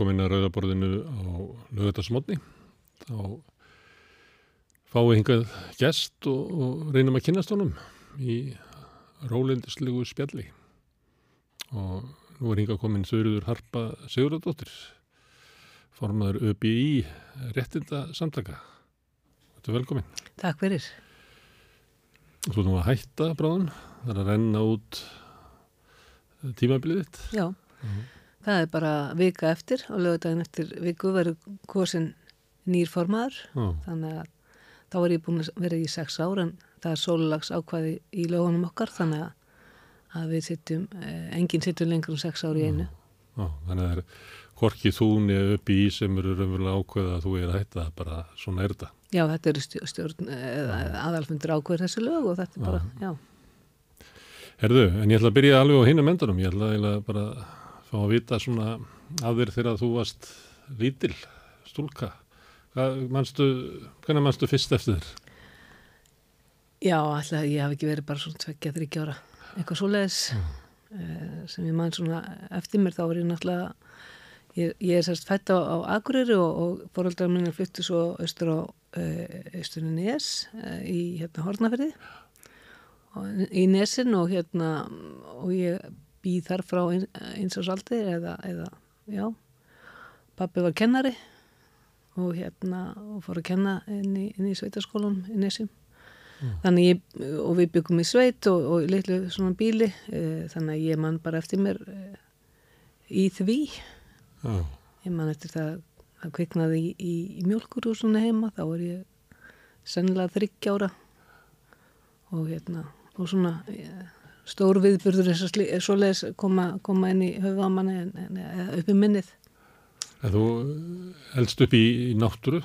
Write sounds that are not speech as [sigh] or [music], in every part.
á velkominna rauðaborðinu á lögutarsmotni. Þá fáið hingað gest og, og reynum að kynast honum í rólendislegu spjalli. Og nú er hingað komin Þurður Harpa Sigurðardóttir, formadur ÖBI réttinda samtaka. Þetta er velkomin. Takk fyrir. Þú erum að hætta bráðan, það er að renna út tímabilið þitt. Já, það er bara vika eftir og lögudaginn eftir viku verður kosin nýr formaður. Já, Þannig að þá er ég búin að vera í sex ár en það er sólulags ákvæði í lögunum okkar þannig að, að við sittum, eh, enginn sittum lengur en sex ár í einu. já, þannig að það er hvorki þú niður upp í sem eru raunverulega ákveða að þú er að hætta, bara svona er þetta. Já, þetta eru stjórn, stjórn aðalfundur ákveður þessu lög og þetta er bara, já. Herðu, en ég ætla að byrja alveg á hinum endanum, ég ætla eiginlega bara að fá að vita svona þér þegar þú varst lítil, stúlka. Manstu, hvernig manstu fyrst eftir þér? Já, alltaf ég hafi ekki verið bara svona tveggja, þryggja ára, eitthvað svoleiðis uh, sem ég man svona eftir mér þá var ég náttúrulega, ég, ég er sérst fætt á, á Akureyri og, og fóröldrar minni flyttu svo austur á uh, austurinn Nes uh, í hérna Hortnafyrði og, í Nesin og hérna og ég býð þar frá ein, eins og saldi eða, eða, já, pappi var kennari og hérna og fór að kenna inn í, inn í sveitaskólanum í Nesim þannig ég, og við byggum í sveit og, og litlu svona bíli e, þannig að ég man bara eftir mér e, í því. Já, ég man eftir það að kviknaði í, í, í mjölkurhúsuna heima þá er ég sennilega þryggjára og hérna og svona e, stór viðburður eins og sli- svoleiðis koma, koma inn í höfuðamanni en, en eða upp í minnið. En þú elst upp í, í náttúru?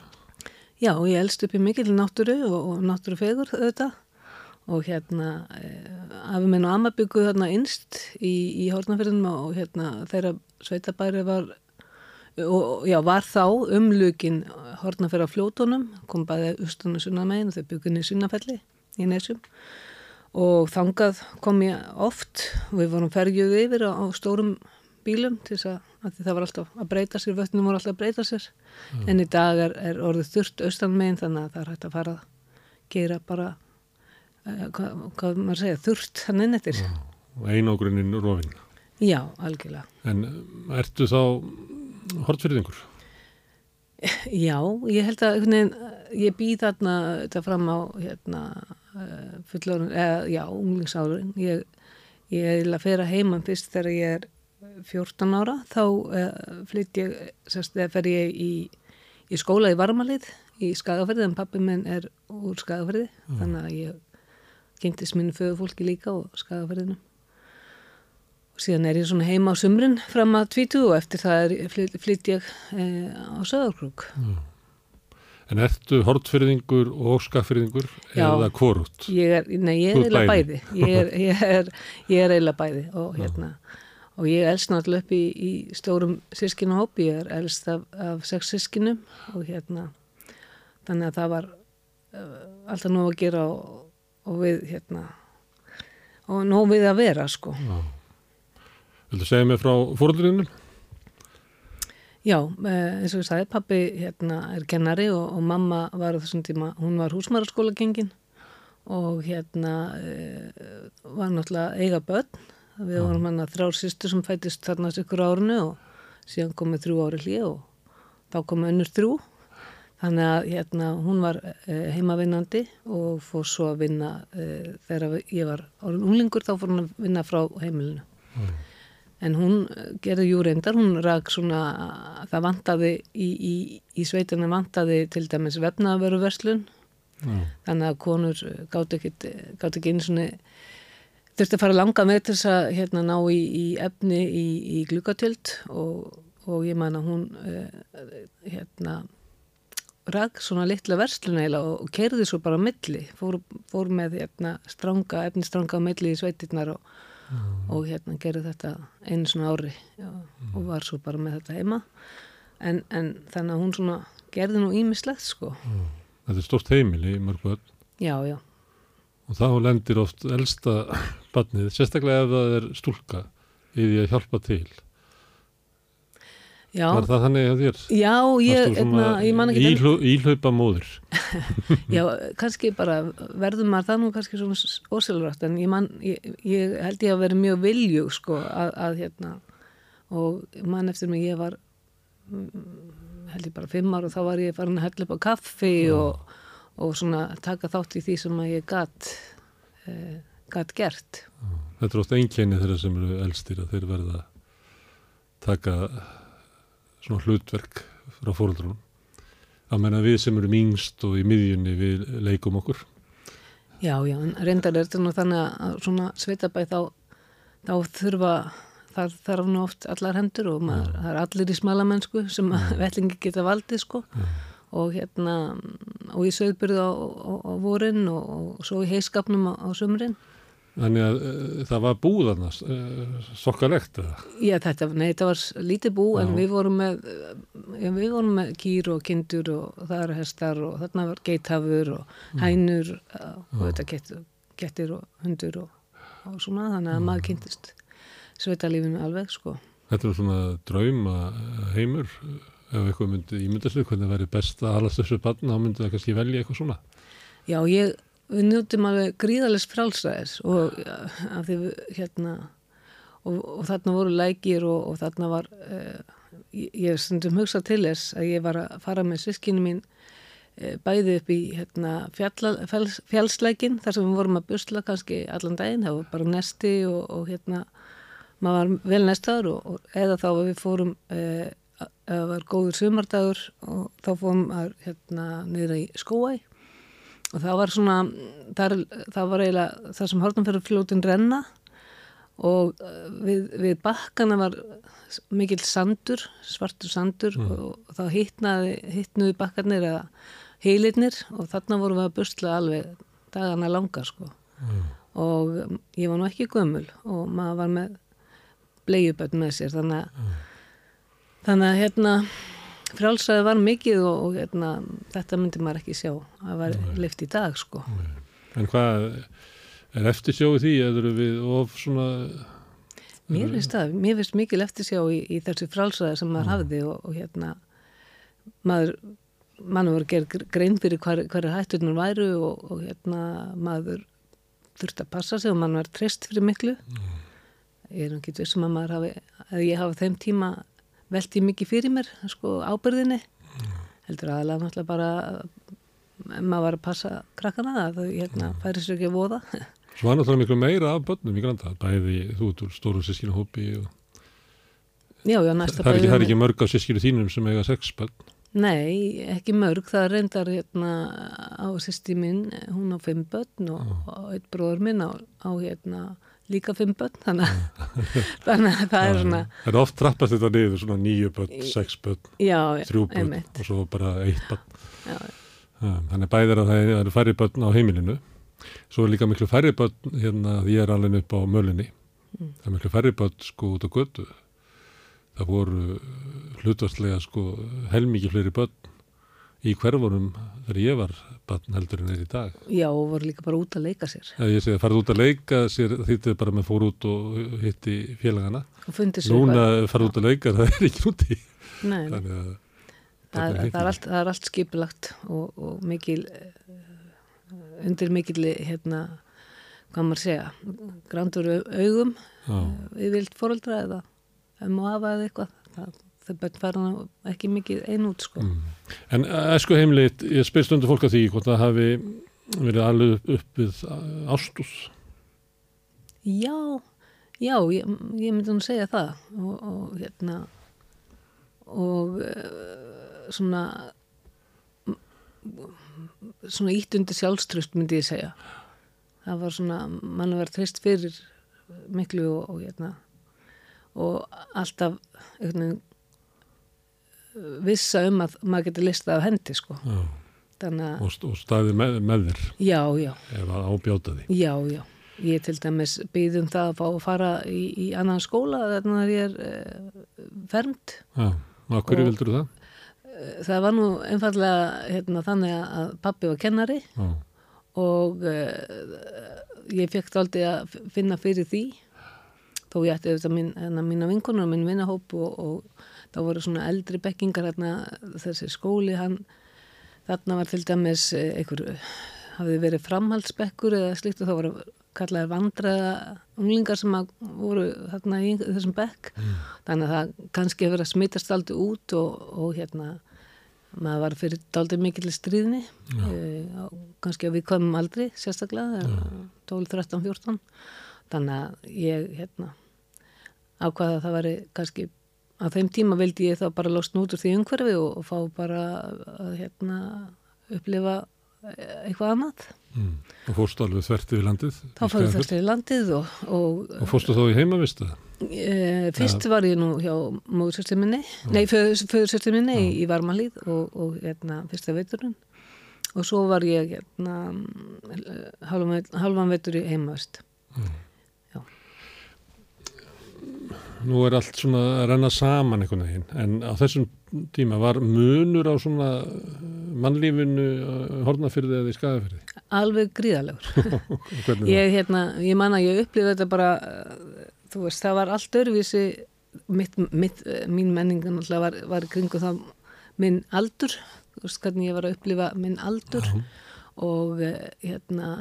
Já, ég elst upp í mikil náttúru og, og náttúrufegur auðvitað. Og hérna eh, afi minn og amma bygguð þarna innst í, í Hórnafjörðunum og hérna þeirra sveitabæri var og já, var þá umlukin Hórnafjörða fljótonum kom bæði austan og sunnamegin og þau bygguð í sunnafelli í Nesjum og þangað kom ég oft við vorum ferjuð yfir á, á stórum bílum til þess að, að það var alltaf að breyta sér, vötnum voru alltaf að breyta sér en í dag er, er orðið þurft austan megin þannig að það er hægt að fara að gera bara uh, hvað, hvað maður segja, þurft hann inn eftir já. og einogrunnin rofin. algjörlega En ertu þá hortfyrðingur? já, ég held að ég býð þarna þetta fram á hérna, fullorinn, eða já, unglingsárin ég, ég er að fyrra heimann fyrst þegar ég er 14 ára. Þá uh, flytt ég sérst, eða fer ég í, í skóla í Varmalið í Skagafyrði en pappi minn er úr Skagafyrði þannig að ég kynntist mínu föðufólki líka og Skagafyrðinu og síðan er ég svona heima á sumrin fram að 20 og eftir það flytt, ég eh, á Söðarkrúk En ertu hortfyrðingur og skaffyrðingur Já. eða korút? ég er, nei, ég er eiginlega bæði. ég er, [laughs] ég er, ég er eiginlega bæði og hérna og ég elst náttúrulega upp í, í stórum sískinahóp, ég er elst af, af sex sískinum og hérna þannig að það var uh, alltaf nóg að gera og, og við hérna og nóg við að vera sko Vildu segja mér frá fóröldurinnum? Já, eh, eins og ég sagði, pappi hérna er kennari og, og mamma var á þessum tíma, hún var húsmaraskóla gengin og hérna e, var náttúrulega eiga börn. Við vorum hann að þrjár sýstur sem fættist þarna ykkur árinu og síðan komið þrjú ári hlið og þá komið önnur þrjú. Þannig að hérna hún var e, heimavinnandi og fór svo að vinna e, þegar ég var orðin unglingur þá fór hún að vinna frá heimilinu. En hún eh, gerði jú reyndar, hún rak svona, það vantaði í, í, í sveitinu vantaði til dæmis vefnaveruverslun, Já. þannig að konur gátt ekki, gátt ekki einu svona, þurfti að fara langa með þess að hérna ná í, í efni í, í glukatöld og, og ég man að hún hérna rak svona litla verslun eiginlega og, kerði svo bara milli, fór, fór með hérna stranga, efni stranga á milli í sveitirnar og og hérna gerði þetta einu svona ári já, og var svo bara með þetta heima. En, en þannig að hún svona gerði nú ímislegt sko. Þetta er stort heimili í mörg börn. Já, já, og þá lendir oft elsta barnið, sérstaklega ef það er stúlka í því að hjálpa til. Já, Var það þannig að þér? já ég, Varstu hérna, ég man ekki íhlaup, íhlaupa móður? [laughs] Já, kannski bara verður maður það nú kannski svona ósælrætt en ég, man, ég, ég held ég að vera mjög viljug sko að, að hérna og mann eftir mig ég var mm, held ég bara fimm ár og þá var ég farin að hella upp á kaffi og, og svona taka þátt í því sem að ég gatt eh, gatt gert Þetta er ofta einkenni þeirra sem eru elstir að þeir verða taka svona hlutverk frá fóröldrunum. Að menna við sem eru yngst og í miðjunni við leikum okkur. Já, já, en reyndar er þetta nú þannig að svona sveitabæ þá, þá þurfa, þar þarf nú oft allar hendur og maður, það er allir í smalamennsku sem mm. [laughs] vellingi geta valdið sko og hérna, og ég sögðbyrði á, á, á vorin og, og svo í heiskapnum á, á sumrin. Þannig að uh, það var búðarnas, uh, sokkalegt eða? Já, þetta, nei, þetta var lítið bú en Já. við vorum með, já, við vorum með kýr og kindur og það eru hestar og þarna var geithafur og hænur uh, og þetta getur, getur og hundur og, og svona þannig að maður kynntist sveitalífinu alveg sko. Þetta er svona drauma heimur ef eitthvað myndi ímyndast við hvernig það væri best að halast þessu barn þá myndi það kannski velja eitthvað svona. Já, ég, við njóttum alveg gríðalis frálsæðis og því við, hérna, og, og þarna voru lækir og, og þarna var, uh, ég, ég stundum hugsa til þess að ég var að fara með sískinu mín uh, bæði upp í hérna, fjalls, fjallslækin þar sem við vorum að busla kannski allan daginn, það var bara nesti og, hérna, maður var vel nestaður og, eða þá við fórum uh, að það var góður sumardagur og þá fórum að hérna niður í skóæ og það var svona þar, það var eiginlega það sem hortum fyrir fljótin renna og uh, við, við bakkana var mikill sandur svartur sandur og þá hittnaði bakkarnir eða heilirnir og þarna vorum við að busla alveg dagana langa sko. Og um, ég var nú ekki gömul og maður var með bleiuböld með sér þannig að þannig að hérna frjálsæði var mikið og, og hérna, þetta myndi maður ekki sjá. Að var lift í dag sko. En hvað er eftir sjóðu því? Eða við of svona Mér finnst það, mér finnst mikil eftirsjá í, í þessu frálsæði sem maður hafði og, og hérna maður, mann voru gerð grein fyrir hver, hver hætturnar væru og, og hérna maður þurfti að passa sig og mann var treyst fyrir miklu. Ég er nú ekki vissum að maður hafi að ég hafi þeim tíma velti mikið fyrir mér sko ábyrðinni heldur aðalega náttúrulega bara ef maður var að passa krakkana þau hérna færi sér ekki að voða. Svo var náttúrulega miklu meira af börnum í granda, bæði þú út úr stóru sískinu hópi og já, já, næsta það er, ekki, bæði- er ekki mörg af sískinu þínum sem eiga sex börn. Nei, ekki mörg, það reyndar hérna á sýsti minn, hún á fimm börn og, og eitt bróður minn á, á hérna líka fimm börn, þannig, að- [laughs] það er svona, er oft trappast þetta niður, svona nýju börn, sex börn, já, já, þrjú börn einmitt, og svo bara eitt börn. já, Þannig bæði er að það eru færri börn á heimilinu. Svo er líka miklu færri börn, hérna, því ég er alveg upp á mölinni. Mm. Það er miklu færri börn sko út á götu. Það voru hlutvarslega sko helmikið fleiri börn í hverfunum þegar ég var börn heldur en er í dag. já, og voru líka bara út að leika sér Ef ég segi að farið út að leika sér þýttið bara með fór út og hitti félagana. og fundi sér Núna farið út að leika það er ekki úti. Nei, að það, börnin það, er allt, það er allt skipulagt og, og mikil eh, undir mikil hérna, hvað maður segja grandur augum Já. við vilt fóreldra eða um hafa eða eitthvað það, þau börn fara ekki mikið einn út sko. Mm. En esku heimlit, ég spyr stundu fólk að því hvort það hafi verið alveg upp, við ástúð. Já, já, ég, ég myndi nú segja það og, og hérna og svona svona ítt undir sjálfströst myndi ég segja það var svona, mann var trist fyrir miklu og, og hérna og alltaf einhvern veginn vissa um að maður getur listað af hendi sko Og, st- og staðið með, með þér já, já ef að ábjátaði. Já, já. Ég til dæmis býðum það að fá að fara í, í annan skóla þannig að ég er uh, fermt. Já, og hverju Og- vildur það? Eh, Það var nú einfallega hérna, þannig að pappi var kennari Já, og uh, ég fekk aldrei að finna fyrir því þó ég ætti auðvitað mín, hérna, mína vinkunum og minn vinnahóp og, og þá voru svona eldri bekkingar hérna, þessi skóli hann þarna var til dæmis eh, einhver hafði verið framhaldsbekkur eða slíkt og þá voru kallaði vandraða unglingar sem voru þarna í þessum bekk. Mm. þannig að það kannski hefur verið að smitast aldrei út og, og hérna maður var fyrir aldrei mikill stríðni. E, kannski að við komum aldrei sérstaklega 12, 13, 14 þannig að ég hérna ákvaða að það væri kannski á þeim tíma vildi ég þá bara losna út úr því umhverfi og, og fá bara að hérna upplifa eitthvað annað mm. Og fórstu alveg þvert yfir landið? Þá fórstu þvert yfir landið og Og, og fórstu þá í heimavistu? E, fyrst ja. var ég nú hjá móðsöstur minni, nei föðursöstur minni í, í Varmalíð og, og hérna fyrsta veiturinn og svo var ég hérna halvan, veitur í heimavist mm. Já Nú er allt svona að renna saman einhvern veginn en á þessum tíma var munur á svona mannlífinu hornafyrði eða í skagafyrði? Alveg gríðalegur. [laughs] ég, hérna, ég man að ég upplýði þetta bara, þú veist, það var allt örvísi, mitt, mitt, mín menningan alltaf var, var kringu það minn aldur, þú veist hvernig ég var að upplýfa minn aldur Já. og hérna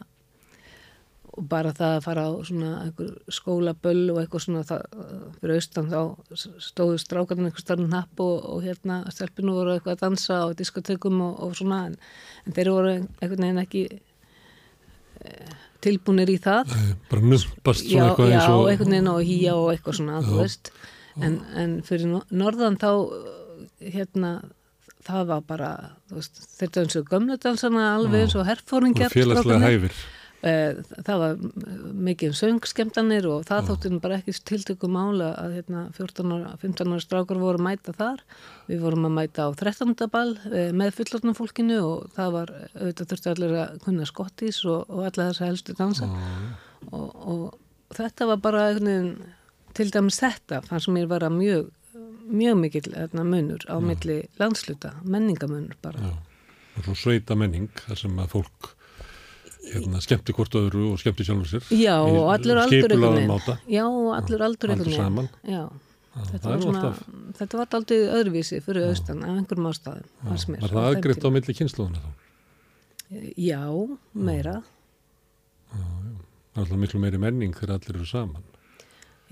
og bara það að fara á svona skólaböll og eitthvað svona það, fyrir austan þá stóðu strákarinn eitthvað starfn napp og, og hérna stelpinu voru eitthvað að dansa á diskotekum og, og svona en, en þeir voru einhvern veginn ekki e, tilbúinir í það. Nei, bara nuppast svona já, eitthvað já, og einhvern veginn og hýja og eitthvað svona þú veist. En, en fyrir norðan þá hérna það var bara veist, þeir dansu gömledansana alveg eins og herfóringjar og félagslega hæfir. Eh, það var mikið söngskemtanir og það þóttum bara ekki tiltöku mála að hérna, 14 ára, 15 ára strákar voru að mæta þar. Við vorum að mæta á 13. ball eh, með fullortnum fólkinu og það var auðvitað þurfti allir að kunna skottis og, og alla þessa helstu dansa. Og, og þetta var bara einhvern, til dæmis þetta fannst mér vera mjög mjög mikill hérna, munur á milli landsluta, menningamunur bara. Já. og svo sveita menning þar sem að fólk hérna, skemmti hvort öðru og skemmti sjálfur sér Já, og allur aldur. Já, og allur aldur þetta, var svona, þetta var aldrei öðruvísi fyrir austan af einhverjum ástæðum Var það aðgriðt á milli kynsluðuna þá? Já, meira. Það er alltaf miklu meiri menning þegar allir eru saman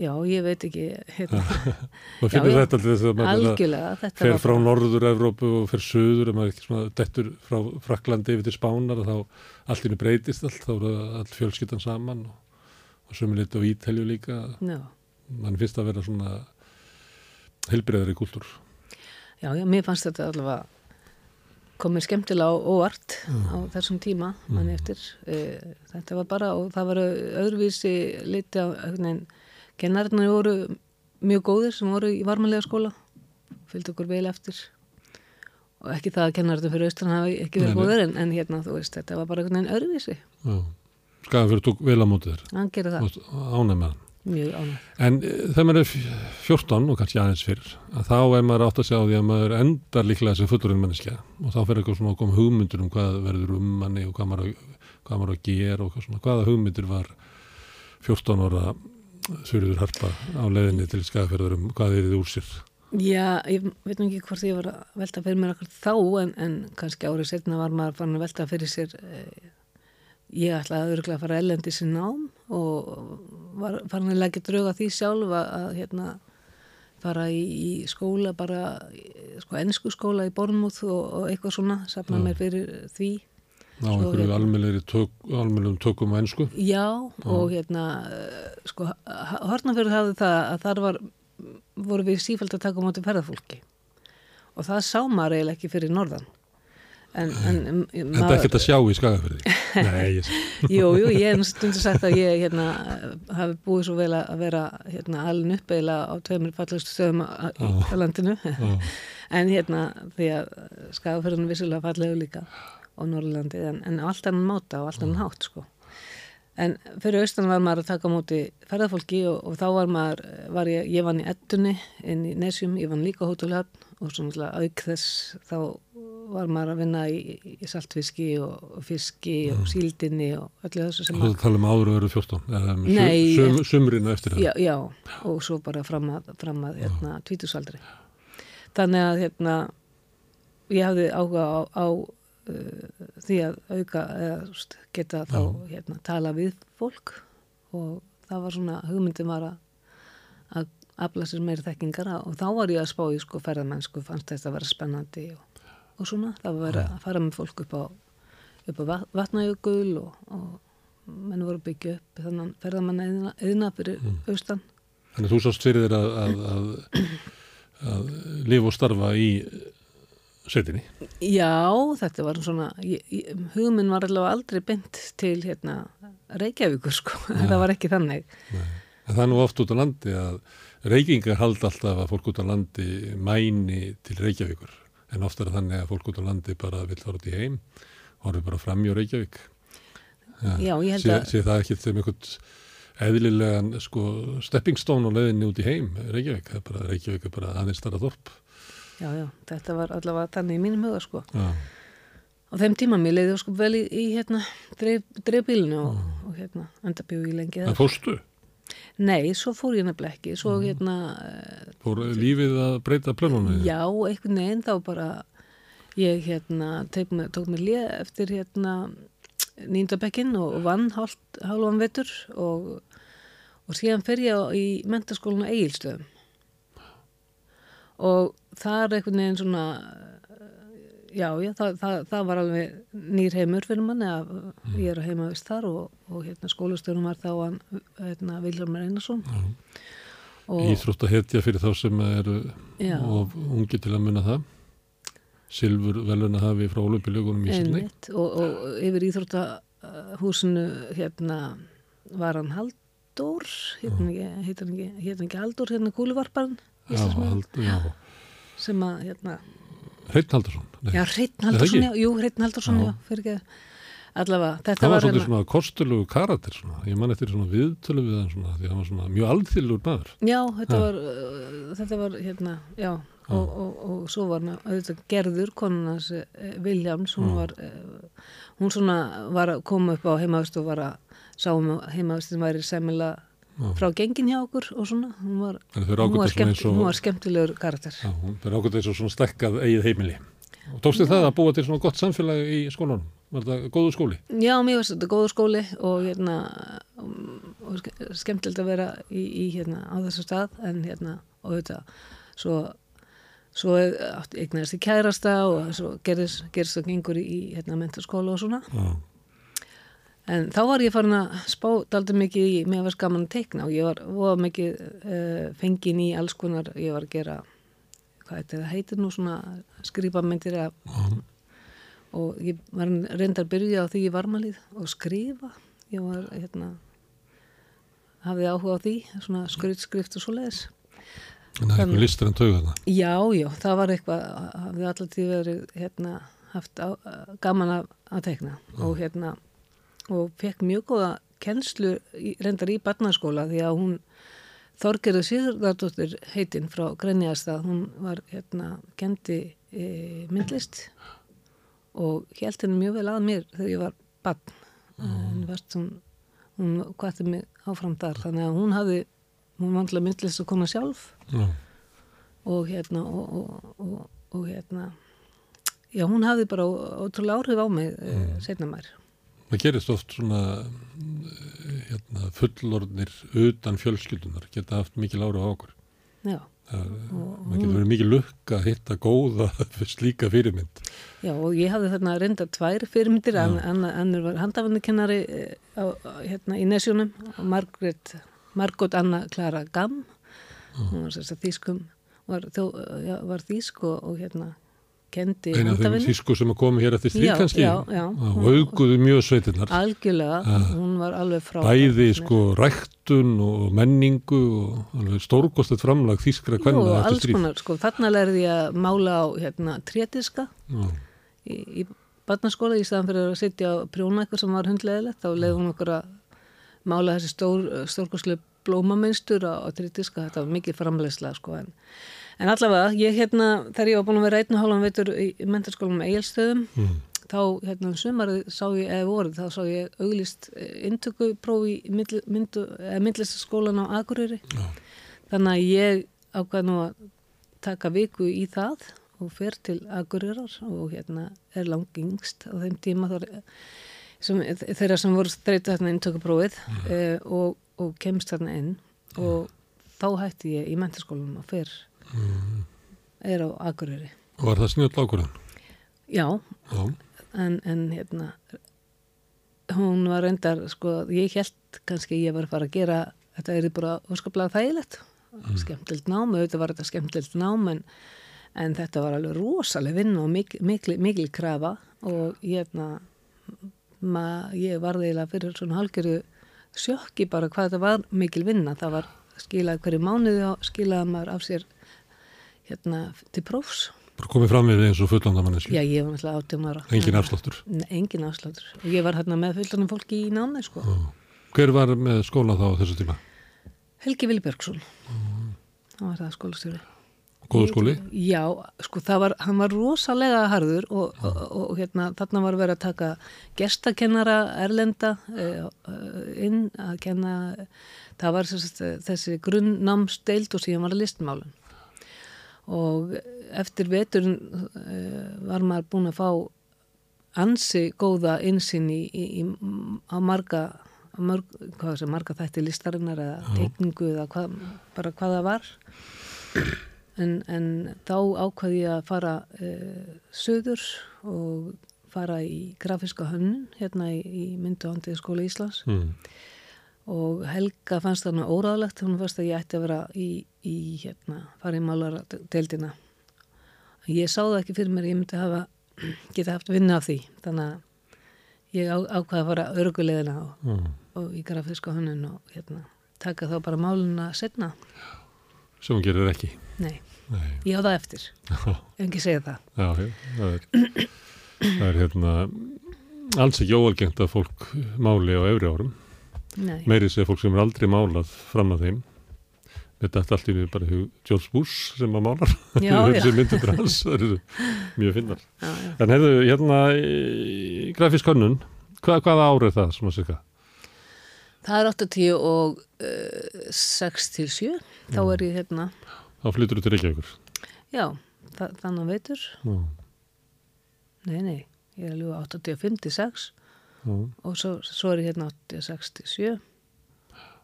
Já, ég veit ekki hérna. [laughs] og finnir þetta til þess að maður fer frá Norður-Európu og fer söður og maður ekki svona dettur frá Fraklandi yfir til Spánar og þá allt innu breytist allt, þá eru all fjölskyttan saman og, og sömur litið á Ítelju líka no. mann finnst að vera svona helbreyðari kúltúr Já, já, mér fannst þetta allavega komið skemmtilega og óvart mm. á þessum tíma manni mm. eftir e, þetta var bara og það var öðruvísi litið á veginn Kennarinnir voru mjög góðir sem voru í varmanlega skóla fylgdi okkur vel eftir. Og ekki það að kennarinnir fyrir austan hafi ekki verið góðir en, en hérna þú veist þetta var bara einhvern veginn öðruvísi. Fyrir tók vel á mótið þér. Hann gerir það. Ánæg með hann. Mjög ánæg En eh, þegar maður er 14 og kannski aðeins fyrr að þá er maður átt að segja á því að maður endar líklega sem fullurinn manneskja. Og þá fer eitthvað svona koma hugmyndur um hvað verður um manni og hvað maður, hvað maður að gera og hvaða hugmyndur var 14 ára Þurður Harpa á leðinni til skafferðarum, hvað er þið úr sér? Já, ég veit nú ekki hvort ég var að velta fyrir mér akkur þá en, en kannski árið setna var maður fann að velta fyrir sér eh, ég ætlaði öruglega að fara ellendi sér nám og var fann að leggja drauga því sjálf að, að hérna fara í, í skóla bara, sko ennsku skóla í Bornmúð og, og eitthvað svona, safna mér fyrir því Á einhverju almennlegum tök, tökum og ennsku? Já, Já, og hérna, sko, Hortnafjörður hafði það að þar var, voru við sífælt að taka móti ferðarfólki og það sá maður eiginlega ekki fyrir norðan. En, en, en það er ekkert að sjá í skagafyrði? [laughs] Nei, ég jú, jú, ég hef stundu sagt að ég hérna, hafi búið svo vel að vera hérna, alveg upp eiginlega á tveimur fallustu stöðum á landinu. [laughs] en hérna, því að skagafyrðinu vissulega fallegu líka á Norrlandi en, en allt annan máta og allt annan hátt sko. En fyrir austan var maður að taka á móti ferðarfólki og, og þá var maður, var ég, ég vann í ettunni inn í Nesjum, ég vann líka hótelhafn og svona auk þess þá var maður að vinna í, í saltfiski og, fiski og síldinni og öllu þessu sem Það tala um áður að vera 14, eða um Nei, sum, sumrinu eftir það. já, já, og svo bara fram að, fram að hérna, tvítusaldri. Þannig að hérna, ég hafði áhuga á, á uh, því að auka eða geta þá hérna, tala við fólk. Og það var svona, hugmyndin var að, að afla sér meiri þekkingar og þá var ég að spá í sko ferðamennsku, fannst þetta að vera spennandi og, og svona, það var að fara með fólk upp á, upp á vat- vatnajökul og, og menn voru að byggja upp þannig ferðamanna eðina fyrir austan. Þannig að þú sást fyrir þér að, að, að, að lifa og starfa í setinni. Já, þetta var svona, hugminn var allavega aldrei bynd til hérna Reykjavíkur sko, [laughs] það var ekki þannig. En það er nú oft út á landi að reykingar halda alltaf að fólk út á landi mæni til Reykjavíkur. En oft er þannig að fólk út á landi bara vill fara út í heim, horfið bara fram í Reykjavík. Já, ég held að, sé það ekki sem einhvern eðlilegan sko, stepping stone á leiðinni út í heim, Reykjavík. Það er bara, Reykjavík er bara aðeins starra þorp. Já, já, þetta var allavega þannig í mínum huga sko. Já, Á þeim tíma mér leiði sko vel í, í hérna dreifbílinu og, og hérna enda bjóð í lengi það fórstu. Nei, svo fór ég nefnilega ekki, svo hérna, eh, Fór lífið að breyta plönunum? já, einhvern veginn þá bara, ég hérna mér, tók mér lið eftir hérna nýndabekkin og vann hálf, hálfan vetur og, og síðan fer ég á- í mentaskólinu Egilstöðum og það er einhvern veginn svona já, já, það, það, það var alveg nýr heimur fyrir manni að ég er að heima vist þar og, og hérna skólastjórnum var þá hann hérna, Vilhelmur Einarsson og Íþrótt að hetja fyrir þá sem eru Já. of ungi til að munna það. Silfur velun að hafi frá olupilögunum í sinni. og, og yfir íþróttahúsinu hérna var hann Halldór hérna ekki, hérna ekki, ekki Halldór hérna kúluvarparn Já, hald, já. Sem að hérna Hreinn Haldarsson. Nei, Já, Hreinn það Haldursson, já, jú, Hreinn Haldursson, Já. fyrir ekki allavega, þetta Það var var svolítið hérna, svona kostulegu karakter svona. Ég man eftir svona viðtölu við hann svona því hann var svona mjög alþýrlur maður. já, þetta Já. var uh, þetta var, hérna, já og, og, og svo var auðvitað gerður konunans uh, Viljáms hún var uh, hún svona var að koma upp á heimavist og var að sá um að heimavistin væri sæmilega frá gengin hjá okkur og svona, hún var, hún var, skemmt, og, hún var skemmtilegur karakter já, hún er ákvæmt eins og svona stekkað eigið heimili. Og tókstu það að búa til svona gott samfélag í skólanum? Var það góðu skóli? Já, mér varst þetta góður skóli og hérna og ske- skemmtilegt að vera í, í hérna á þessu stað en hérna og þetta svo, svo eignast í kærasta og svo gerist, það gengur í, hérna mentaskóla og svona Já. En þá var ég farin að spá daldi mikið í, mér var gaman að teikna og ég var voða mikið uh, fengin í alls konar, ég var að gera hvað heitir það, heitir nú svona skrýpamyndir af og ég var reyndar að byrja á því í varmalið og skrifa. Ég var hérna hafði áhuga á því, svona skrytskrift og svo leiðis Þannig að Þannig- eitthvað listar en tauga þarna. já, já, það var eitthvað hafði allar því verið hérna haft á, gaman að, að teikna og hérna og fekk mjög góða kennslu í, reyndar í barnaskóla því að hún Þorgerður Sigurdardóttir heitinn frá Grenjastað, hún var hérna kendi e, myndlist og held henni mjög vel að mér þegar ég var barn varst hún hún kvatti mig áfram þar þannig að hún hafði, hún alltaf myndlist að koma sjálf Já. og hérna og, og, og, og hérna já hún hafði bara ótrúlega áhrif á mig mm. setna mær Það gerist oft svona eh, hérna, fullorðnir utan fjölskyldunar geta haft mikil ára á okkur. já, Það, það getur verið mikil lukka að hitta góða [laughs] slíka fyrirmynd. já og ég hafði þarna reynda tvær fyrirmyndir annur var handafannukennari á, hérna í Nesjónum Margrét Margot Anna Klara Gamm hún var þýskum var, var þýsk og, og hérna kendi Einu af þeim þýsku sem að koma hér eftir því kannski? og auguðu mjög sveitinnar. algjörlega, hún var alveg frá Bæði sko ræktun og menningu og alveg stórkostet framlag þýskra Jú, kvenna eftir konar, sko, þarna lærði ég að mála á hérna trétiska Já. í, í barnaskóla í staðan fyrir að sitja á prjóna eitthvað sem var hundleðilegt þá leiði hún okkur að mála þessi stór, stórkoslu blómamynstur á, á trítiska, þetta var mikið framlegslega sko en, en allavega, ég hérna þegar ég var búin að vera einn og hálfum veitur í, mentarskólum eigilstöðum Mm. þá hérna um sumarið sá ég, eða voruð, þá sá ég auglist intökuprófi í myndlistaskólan á Akureyri Já. þannig að ég ákvað nú að taka viku í það og fer til Akureyrar og hérna er langingst á þeim tíma þar, sem, þeirra sem voru streyta þarna intökuprófið Mm. eh, og, og kemst þarna inn og þá hætti ég í mentaskólanum og fer Mm. er á Akureyri Og var það snjöld ákvörðan? já, Já. en, en hérna hún var reyndar sko, ég held kannski ég var að fara að gera þetta er bara óskaplega þægilegt skemmtilegt nám, auðvitað var þetta skemmtilegt nám en, en þetta var alveg rosaleg vinn og mikil, mikil, mikil krafa og hérna ma, ég var eiginlega fyrir svona halgjöru sjökki bara hvað þetta var mikil vinna, það var skilað hverju mánuði og skilaði maður af sér hérna til prófs komið fram við eins og fullandamanniski. Já, ég var náttúrulega átjum ára. Engin afsláttur. Engin afsláttur. Og ég var hérna með fullanum fólki í námi, sko. Já. Hver var með skóla þá þessu tíma? Helgi Vilbergsson. Það var það skólastjóri. Góðu skóli? Já, sko, það var, hann var rosalega harður og, og, og, og hérna, þarna var verið að taka gestakennara erlenda uh, inn að kenna, það var sérst, þessi grunnnámsdeild og síðan var það listmálun. Og eftir veturinn uh, var maður búin að fá ansi góða insinn í, í, í, á marga, hvað sem marga þætti listarinnar eða teikningu eða hvað, bara hvað það var. En, en þá ákvaði ég að fara uh, söður og fara í grafíska hönnun hérna í, í myndu handið skóla Íslands Mm. og Helga fannst þarna óráðlegt, hún fannst að ég ætti að vera í, í hérna, málara deildina. Ég sá það ekki fyrir mér, ég myndi hafa, [clears throat] geta haft vinna af því, þannig að ég á, ákvaði að fara örgulegina og, Mm. og í grafíska hönnun og hérna, taka þá bara máluna setna. Sem gerir ekki. Nei, Nei. ég á það eftir, [laughs] ef ekki segja það. já, það er, það er hérna alls ekki óalgengt að fólk máli á efri árum. Nei, Meiri sé fólk sem er aldrei málað fram að þeim. Þetta er allt í niður bara George Bush sem að málar. já, já, [laughs] Þessi myndir hans, það eru mjög finnar. já, já. En hefðu, hérna, grafísk hönnun, hvað, hvaða ár er það, svona sika? Það er 80 og uh, 6 til 7, þá er ég hérna, Þá flyttur þú til Reykjavíkur. já, þa þannig veitur, Já, nei, nei, ég er alveg 85 til 6 já, og svo, svo er ég hérna 86 til 7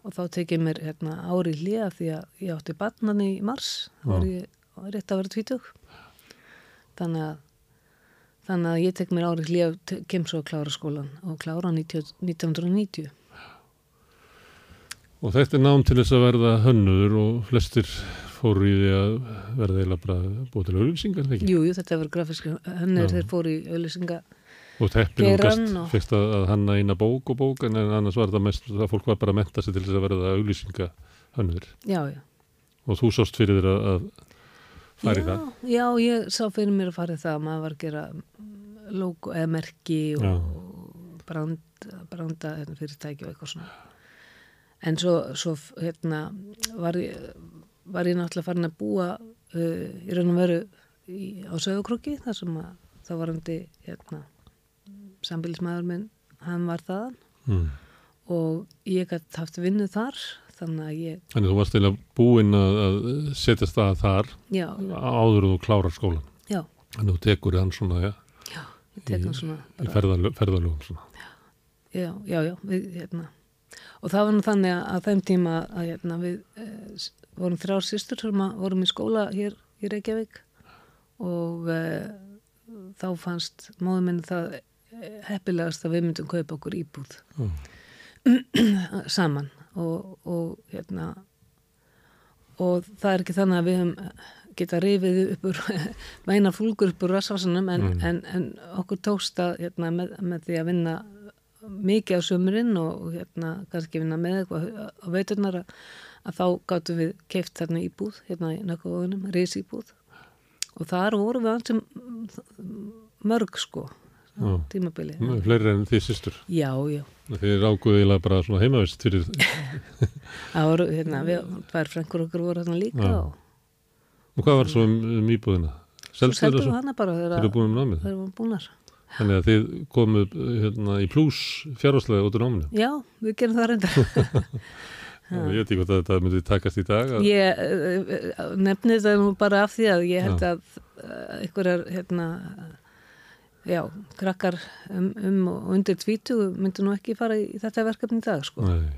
og þá tek ég mér hérna ári hlýja því að ég átti barnan í mars, þá er ég rétt að vera 20 þannig að þannig að ég tek mér ári hlýja og te- kem svo að klára skólan og klára hann 90 1990 Og þetta er nám til þess að verða hönnuður og flestir fóru í því að verða eiginlega bara búið til auðlýsingar, ekki? Jú, jú, þetta var grafísk hennur Já. þeir fóru í auðlýsinga Og teppin og Geirann gast og- fyrst að, að hanna eina bók og bók en annars var þetta mest að fólk var bara að menta sig til þess að verða auðlýsinga já Og þú sást fyrir þér að, að fara í já, það. Já, ég sá fyrir mér að fara í það að maður var að gera logo eða merki og, brand, branda hérna, fyrirtæki og eitthvað svona. En svo, svo hérna, var, ég, var ég náttúrulega farin að búa uh, í raun og veru í, á sögukrukki þar sem að það var hundi hérna, sambilismæður minn, hann var þaðan Mm. og ég gætt haft vinnu þar þannig að ég, Þannig þú varst eiginlega búinn að, að setja stað þar já, áður en þú klárar skólan. já, Þannig þú tekur hann svona, ja, já, hann svona í ferðalög, ferðalögum svona. Já, já, já, við, hérna. Og það var nú þannig að, að þeim tíma að hérna, við eh, vorum þrjár sýstur sem að vorum í skóla hér í Reykjavík og eh, þá fannst móðum minni það heppilegast að við myndum kaupa okkur íbúð Já. [clears throat] saman og, og hérna og það er ekki þannig að við höfum geta rifið upp úr [laughs] væna fúlgur upp úr rassvarsanum en, Mm. en, en okkur tókst að hérna, með, með því að vinna mikið á sömurinn og, hérna kannski vinna með eitthvað á veiturnar að, að þá gáttum við keift þarna íbúð hérna í nökkuvóðunum, risíbúð og þar vorum við ansum mörg sko á Já. tímabili. Nú, Fleiri en þið sýstur. Já, já. Þið rákuðu eiginlega bara svona heimavist fyrir, [laughs] Það voru, hérna, við, tvær frængur okkur voru þarna líka Já. og og hvað var svo um, um íbúðina? Selstu þeirra svo? við hana bara þegar búin um námið? þeir voru búnar. Þannig að þið komuð hérna, í plús fjárháslega út úr náminu. Já, við gerum það reyndar. [laughs] Og ég veit ekki hvað þetta myndi takast í dag. Að, Ég uh, nefni þetta nú bara af því að ég held að einhverjar, hérna, já, krakkar um, um og undir tvítu myndu nú ekki fara í þetta verkefni í dag, sko. Nei,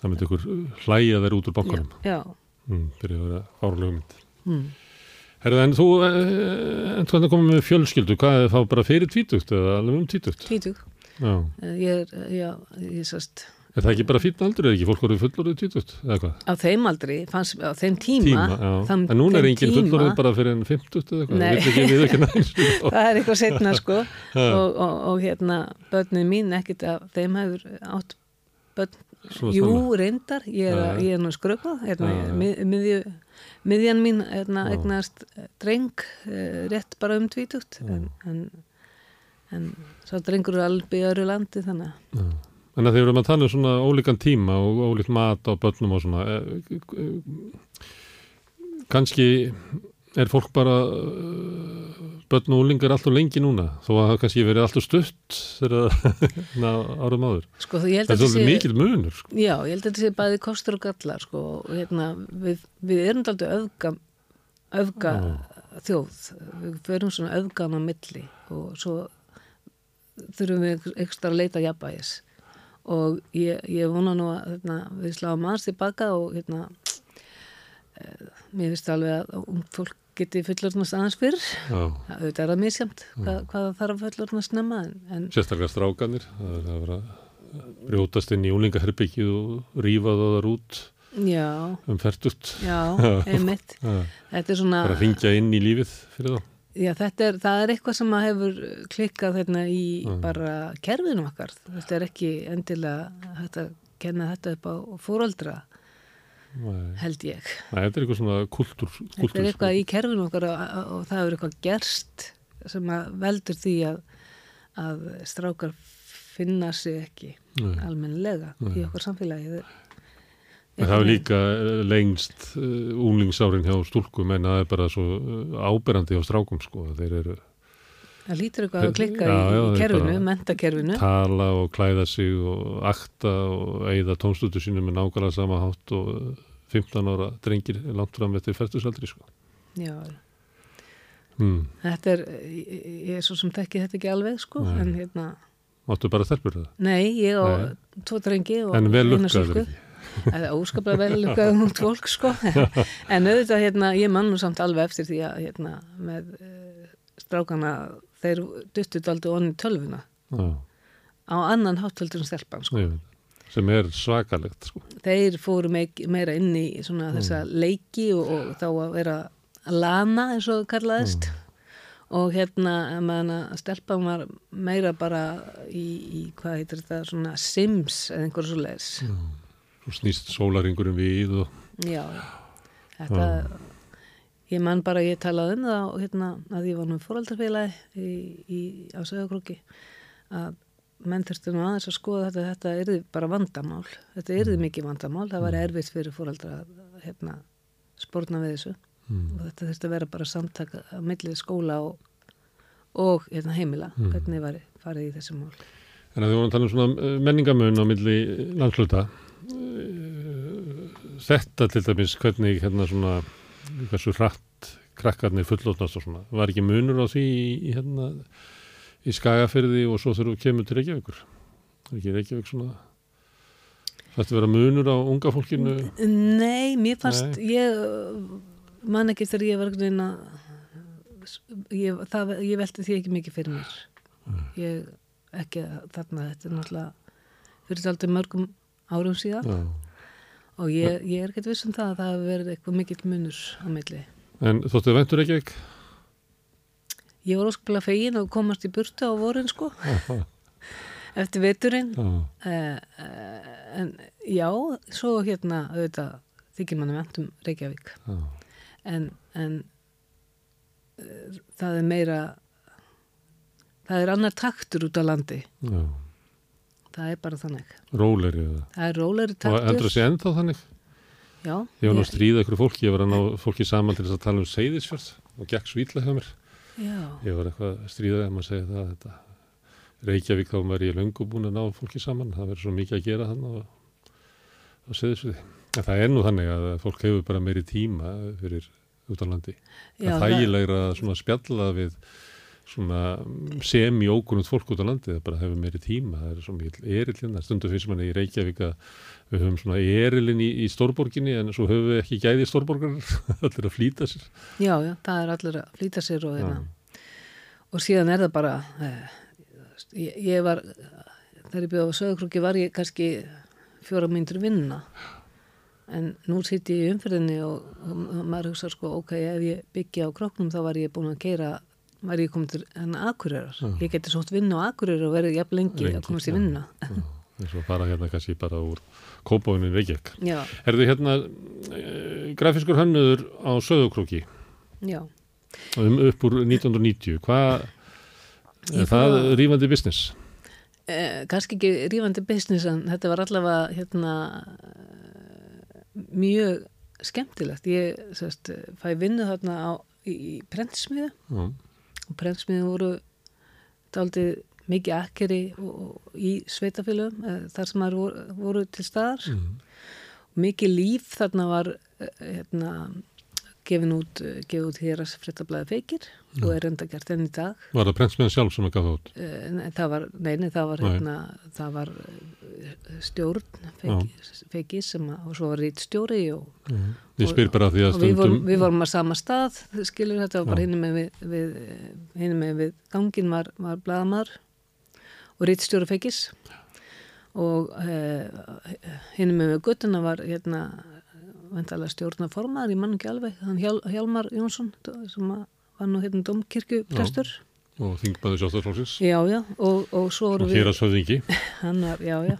það myndi ykkur hlæja þeir út úr bankanum. Já, Mm, fyrir að vera fárlega mynd. mm. Herðu, en þú, eh, en þú komið með fjölskyldu, hvað er það bara fyrir tvítugt eða alveg um tvítugt? tvítug. Já. Uh, Ég er, já, ég sast, Er það ekki bara fýtn aldur, er ekki? Fólk orðið fullorðið tvítugt, eða hvað? á þeim aldri, fannst, á þeim tíma, Tíma, þann- en núna er enginn fullorðið bara fyrir enn 50 eða næst. [laughs] það er eitthvað setna sko. Ha. og, og, og hérna börnin mín ekkit að þeim hefur átt börn, Svona jú snemma. reyndar. Ég er, að, ég er nú skröpa hérna, mið, miðju, miðjan mín hérna, eignast dreng eh, rétt bara um tvítugt. En, en, en svo drengur er alveg í öru landi þannig að En að þeir eru að tala um svona ólíkan tíma og ólíkt mat á börnum og svona, eh, eh, kannski er fólk bara uh, börn og úlingar alltaf lengi núna þó að það kannski verið alltaf stutt þegar [laughs] árum áður. Sko það að er svolítið mikil munur sko. Já, ég held að þetta sé bæði kostur og gallar sko, hérna, við, við erum aldrei öfga, öfga þjóð, við förum svona öfgan á milli og svo þurfum við ekstra að leita jafnbæðis og ég, ég vona nú að hérna, við sláum aðeins tilbaka og hérna e, mér finnst alveg að ung fólk geti fullorðnast aðeins fyrr. Það auðvitað er það misjamt hvað, hvað það þarf að fullorðnast en sérstaklega strákanir það er að vera að brjótast inn í úlingaherbyggið og rífa það þar út já, um færtust [laughs] já, einmitt. Þetta er svona að ringja inn í lífið fyrir þá Já, þetta er, það er eitthvað sem hefur klikkað hérna í Mm. bara kerfinu okkar. Þetta er ekki endilega hægt að kenna þetta upp á fóraldra, Nei, held ég. Nei, þetta er eitthvað svona kultúr, Þetta kultúr er eitthvað í kerfinu okkar og, og það hefur eitthvað gerst sem að veldur því að, að strákar finna sig ekki Nei. almennilega Nei. í okkar samfélagi. En það er líka eh, lengst uh, úlingsárin hjá stúlkum en það er bara svo uh, áberandi hjá strákum sko. Þeir eru Það lítur eitthvað að klikka Já, já, í, kerfinu, mentakerfinu. tala og klæða sig og akta og eigða tónstutu sínu með nákvæmlega sama hátt og uh, 15 ára drengir langt fram eftir færtusaldri sko. Já, Hmm. þetta er, ég, er svo sem þekki þetta ekki alveg, sko, Nei. en hérna... Máttu bara stelpur það? Nei, ég á Nei. tvo drengi og En vel eina lukkaður ekki? Það er óskaplega vel lukkaður út fólk sko. [laughs] en auðvitað hérna, ég man nú samt alveg eftir því að hérna, með uh, strákana þeir duttut aldrei onni tölvuna Já, á annan hátöldur en stelpan sko. veit. sem er svakalegt sko. þeir fóru meik, meira inn í svona þessa leiki og, og þá að vera lana eins og kallaðist og hérna meðan að stelpan var meira bara í, í hvað heitir þetta, svona sims eða einhverju svo leis Svo snýst sólaringurum við og Já, þetta, ég man bara, ég talaði um það hérna að ég var nú fóraldarfélagi á Söðakróki að menn þurftu nú aðeins að skoða þetta, þetta yrði bara vandamál, þetta yrði mikið vandamál, það var erfitt fyrir fóraldra að hérna, spórna við þessu. Og þetta þurfti að vera bara samtak að millið skóla og, og hérna, heimila, hvernig var farið í þessu mál. En að því vorum að tala um svona eh, menningamun á milli landsluta eh, þetta til dæmis hvernig hérna svona hversu hratt krakkarnir fullótnast og svona. Var ekki munur á því í, hérna í skagafyrði og svo þurfum við kemur til Reykjavíkur? Er ekki Reykjavík svona þetta vera munur á unga fólkinu? Nei, mér fannst, ég man ekki þegar ég var að ég, það, ég velti því ekki mikið fyrir mér. Ég ekki að þarna þetta er náttúrulega fyrir aldrei mörgum árum síðan. Já. og ég, ég er ekkert viss um það að það hefur verið eitthvað mikill munur á milli. En þóttu þið væntur Reykjavík? Ég var óskaplega fegin að komast í burtu á vorin sko, Já, [laughs] eftir veturinn. Uh, uh, en já, svo hérna auðvitað þykir manni vendum Reykjavík. En, en uh, það er meira það er annar taktur út á landi. Já. Það er bara þannig Róleri eða. það er róleri Og endur taktur þessi ennþá þannig. já, Ég var nú að stríða ykkur fólki, ég var að ná fólki saman til þess að tala um seyðisfjörð og gekk svítla hjá mér. já, Ég var eitthvað að stríða þeim að segja það að þetta Reykjavík þá var ég löngu búin að ná fólki saman. Það verður svo mikið að gera þannig á, seyðisfjörði. En það er nú þannig að fólk hefur bara meiri tíma fyrir út á landi. já það er þægilegra að spjalla við svona semi-ókunnult fólk út á landi, það bara hefur meiri tíma það er svo mikil erillin, stundu finnst manni í Reykjavík að við höfum svona erillin í, í stórborginni en svo höfum við ekki gæði stórborgar, [laughs] allir að flýta sér já, já, það er allir að flýta sér og, Já. hérna. og síðan er það bara eh, ég, ég var þegar ég byrði á sögurkrúki var ég kannski fjóra myndur vinna en nú sitt ég í umferðinni og, og, maður hugsa sko ok, ef ég byggja á króknum þá var ég búin að keira var ég komið til hennar akureyrar. Já. ég geti sótt vinna á akureyrar og verið jafn lengi, að komast í já. vinna eins og fara hérna kannski bara úr kópáinu Reykjavík. Er þið hérna e, grafiskur hönnuður á Söðukrúki já. Um, upp úr 1990, hvað er það fór að- rífandi business? eh, kannski ekki rífandi business en þetta var allavega hérna eh, mjög skemmtilegt. Ég sérst, fæ vinnu þarna á, í, í prentsmiðu Já, og prentsmiðu voru daldið mikið akkeri í sveitafélögum eh, þar sem þær voru, voru til staðar mm. mikið líf þarna var eh, hérna gefin út, eh, út hér að fréttablaði feikir og er enda gert enn í dag Var það prentsmiðan sjálf sem að gaf það út? Nei, það var, nei, nei, það var hérna, það var stjórn feikis, feikis sem að, og svo var rít stjóri og, því að og við, vorum, við vorum að sama stað skilur þetta var bara Já. hinni með við, við, hinni með við gangin var, var blaðamar og rít stjóri feikis. Og eh, hinni með við guttuna var hérna vantalega stjórnaformaður, ég mann ekki alveg hann Hjál, Hjálmar Jónsson sem var nú hérna domkirkjuprestur og þingmaður sjálfstæðarflóksins Já, já, og, og svo voru og við hér að söðingi [laughs] hann var, já, já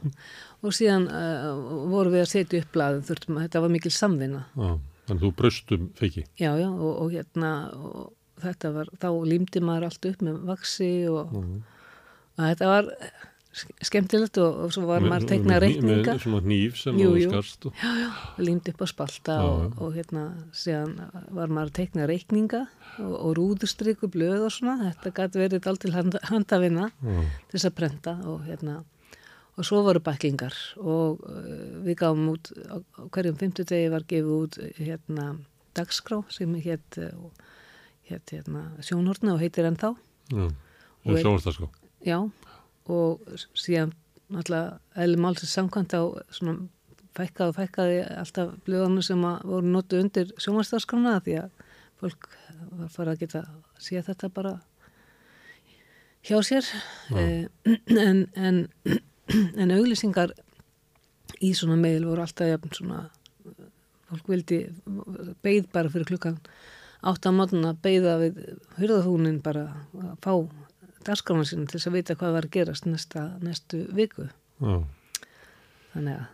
og síðan uh, voru við að setja upp blaðið þurftum að þetta var mikil samvinna. Þannig að þú braustum feiki já, já, og, og hérna og þetta var, þá límdi maður allt upp með vaksi og, og þetta var ske- skemmtilegt og, og svo var maður með, reikninga. svona nýf sem Jú, jú. skarst og, límdi upp á spalta Já, og, já. og hérna síðan var maður að tekna reikninga og, og rúðustrykku blöð og svona. Þetta gæti verið allt til handa, handavinna já, til þess að prenta og hérna og svo voru bæklingar og uh, við gáum út hverjum fimmtudegi var gefið út uh, hérna dagskrá sem hétt uh, hétt hérna sjónhortna og heitir ennþá. Já, Og sjónvarsdagskrá já og síðan alltaf eðli málsins samkvæmt á svona fækkaði og fækkaði alltaf blöðanum sem voru notu undir sjónvarsdagskrána því að fólk var farið að geta sé þetta bara hjá sér. Eh, [clears throat] en, en, [clears throat] en auglýsingar í svona meil voru alltaf jafn svona fólk vildi beigð bara fyrir klukkan átt að mótna beigða við hurðahúnin bara að fá dagskrána sína til þess að vita hvað var að gerast næsta, næstu viku já. þannig að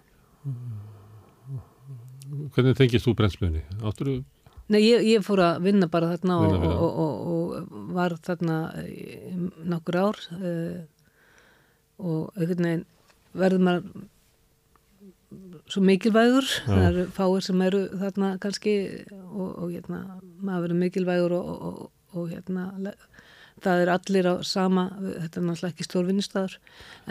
hvernig tengist þú brennsmiðni? áttur þú Nei, ég, ég fór að vinna bara þarna og, Vinna það. og, og, og var þarna nokkur ár uh, og einhvern veginn verður maður svo mikilvægur. Það eru fáir sem eru þarna kannski og, og hérna, maður verður mikilvægur og, og, og hérna það er allir á sama þetta er náttúrulega ekki stórvinnistæður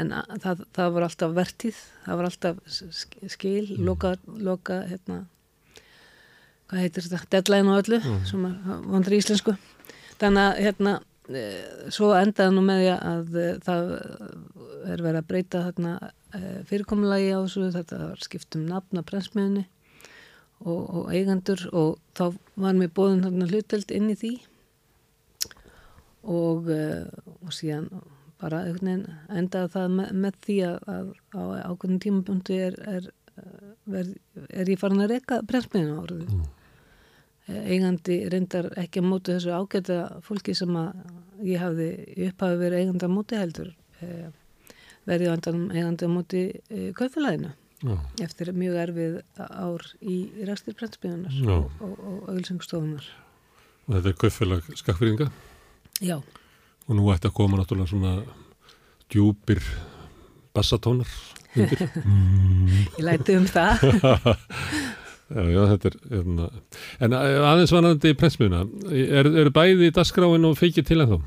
en að, það, það var alltaf vertíð það var alltaf sk- skil loka, loka hérna hvað heitir þetta, deadline og öllu sem að vandur í íslensku. Þannig að hérna svo endaði nú með því að e, það er verið að breyta þarna fyrirkomulagi á þessu. Þetta var skipt um nafn að prensmiðinni og, og eigandur og þá var mér bóðin þarna hluteld inn í því. Og, og síðan bara endaði það með, með því að, að á ákveðin tímapunktu er, er, er, er ég farin að reyka prensmiðinu árið Mm. Eigandi reyndar ekki að móti þessu ágæta fólki sem að ég hafði upphafi verið eigandi að móti heldur eh, verið eigandi að móti eh, kaufélaginu eftir mjög erfið ár í, ræstir prentspíðunar Já. og, og, auðvilsingustofunar og þetta er kaupfélag skakfyrðinga Já, og nú ætti að koma náttúrulega svona djúpir bassatónar undir. [laughs] Ég læti um það. [laughs] já, já, þetta er, hérna, en aðeins vanandi prensmiðuna, er, er bæði í dasgráin og feikið til en þá?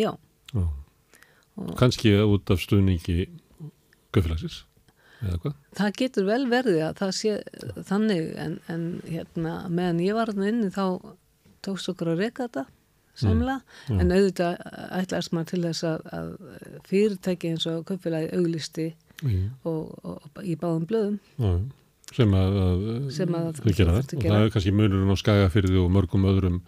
Já. Já. Og- Kanski út af stuðningi göflagsins, eða hvað? Það getur vel verið að það sé þannig en, en hérna meðan ég var hann inni þá tókst okkur að reka þetta samla Mm, en auðvitað ætlaðist maður til þess að, að fyrirtæki eins og kaupfélagi auglisti Já, og, og í báðum blöðum já, sem að, Sem að þau gera það. að og það er kannski munurinn á skagafyrði og mörgum öðrum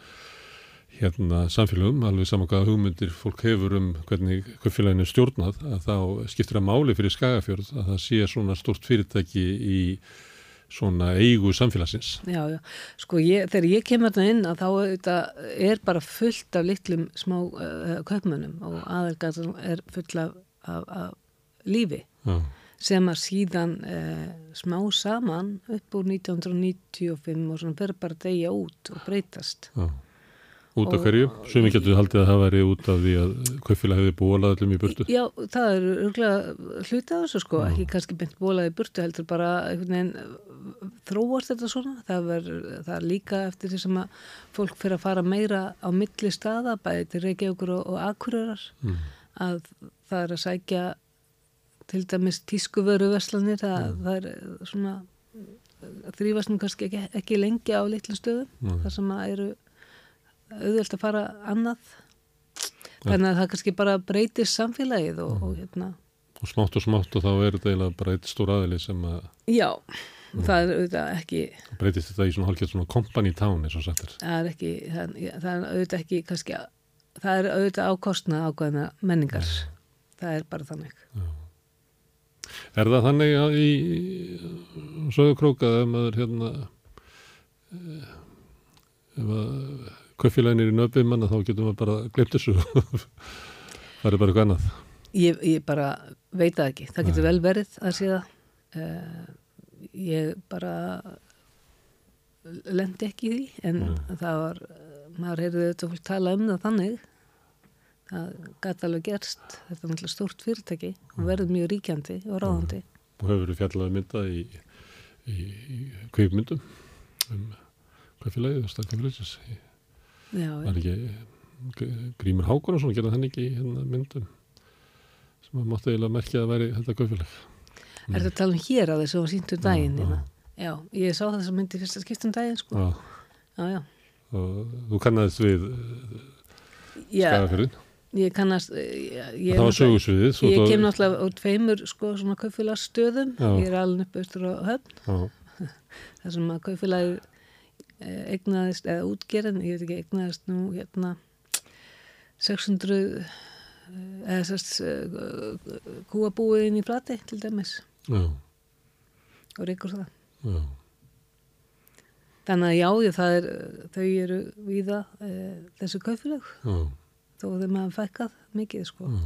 hérna samfélögum, alveg saman hvað hugmyndir fólk hefur um hvernig kaupfélaginu er stjórnað, að þá skiptir að máli fyrir skagafjörð að það sé svona stort fyrirtæki í svona eigu samfélagsins. Já, já, sko ég, þegar ég kemur þarna inn að þá auðvitað er bara fullt af litlum smá uh, kaupmönnum og aðelgatan er full af, af, af lífi. Já, sem að síðan uh, smá saman upp úr 1995 og svona fer bara að deyja út og breytast. já. Út af hverju? Sumi getur haldið að það væri út af því að kaupfélag hefði bólað öllum í burtu. Já, það er örgulega hluti af þessu sko, ekki kannski beint bólaði burtu heldur bara veginn uh, þróast þetta svona, það er, það er líka eftir því sem að fólk fyrir að fara meira á milli staða, bæði til Reykjavíkur og, og Akureyrar, Mm. að það er að sækja til dæmis tískuvöru veslanir, það, það er uh, svona uh, þrýfast nú kannski ekki, ekki lengi á litlum stöðum, þar sem að eru auðvelt að fara annað. Þannig að það kannski bara breytir samfélagið og, og hérna. Og smátt og smátt og þá er þetta eiginlega bara eitt stór aðili sem að já, það er auðvitað ekki breytist þetta í svona hálfgett svona company town eins og sagt er. það er ekki, það, það er auðvitað ekki kannski, það er auðvitað ákostna ákvæðina menningar. Það er bara þannig Er það þannig að í sögukróka ef maður hérna eh, ef að kaupfélagin er í nöfnum manna þá getur maður bara glemt þessu. [laughs] Það er bara eitthvað annað. Ég, ég bara veit það ekki. Það getur vel verið að sé það. Uh, ég bara lendi ekki í því en það var, maður heyrði þetta fólk tala um það þannig það gæti alveg gerst. Þetta er náttúrulega stórt fyrirtæki og verður mjög ríkjandi og ráðandi. Og hefur verið fjallað mynda í, í, í kveikmyndum um kaupfélagið og staðkaupfélagsins já, var ekki G- Grímur Hákonarsson gerði hann ekki í hérna myndum? Sem að mátti eiginlega merkja að væri þetta kaupfélag. Er þetta að tala um hér á þessu og síntu daginn já. hérna? já, ég sá þess að myndi fyrst að skipta um daginn sko. Já, já, já, og þú kannaðist við já. Skagafyrðin ég kannast ég, ég, svo ég kem náttúrulega úr tveimur sko, svona kaupfélagsstöðum. Já. ég er alveg upp austur á höfn. [laughs] Þar sem að kaupfélagi egnaðist, eða útgerðin, ég veit ekki, egnaðist nú hérna 600 eh, eða sérst kúabúið inn í flati til dæmis. Já, og reykur það. já, Þannig að já, ég, það er, þau eru víða e, þessu kaupfélag. Já, þó þeim hafa fækkað mikið sko. já.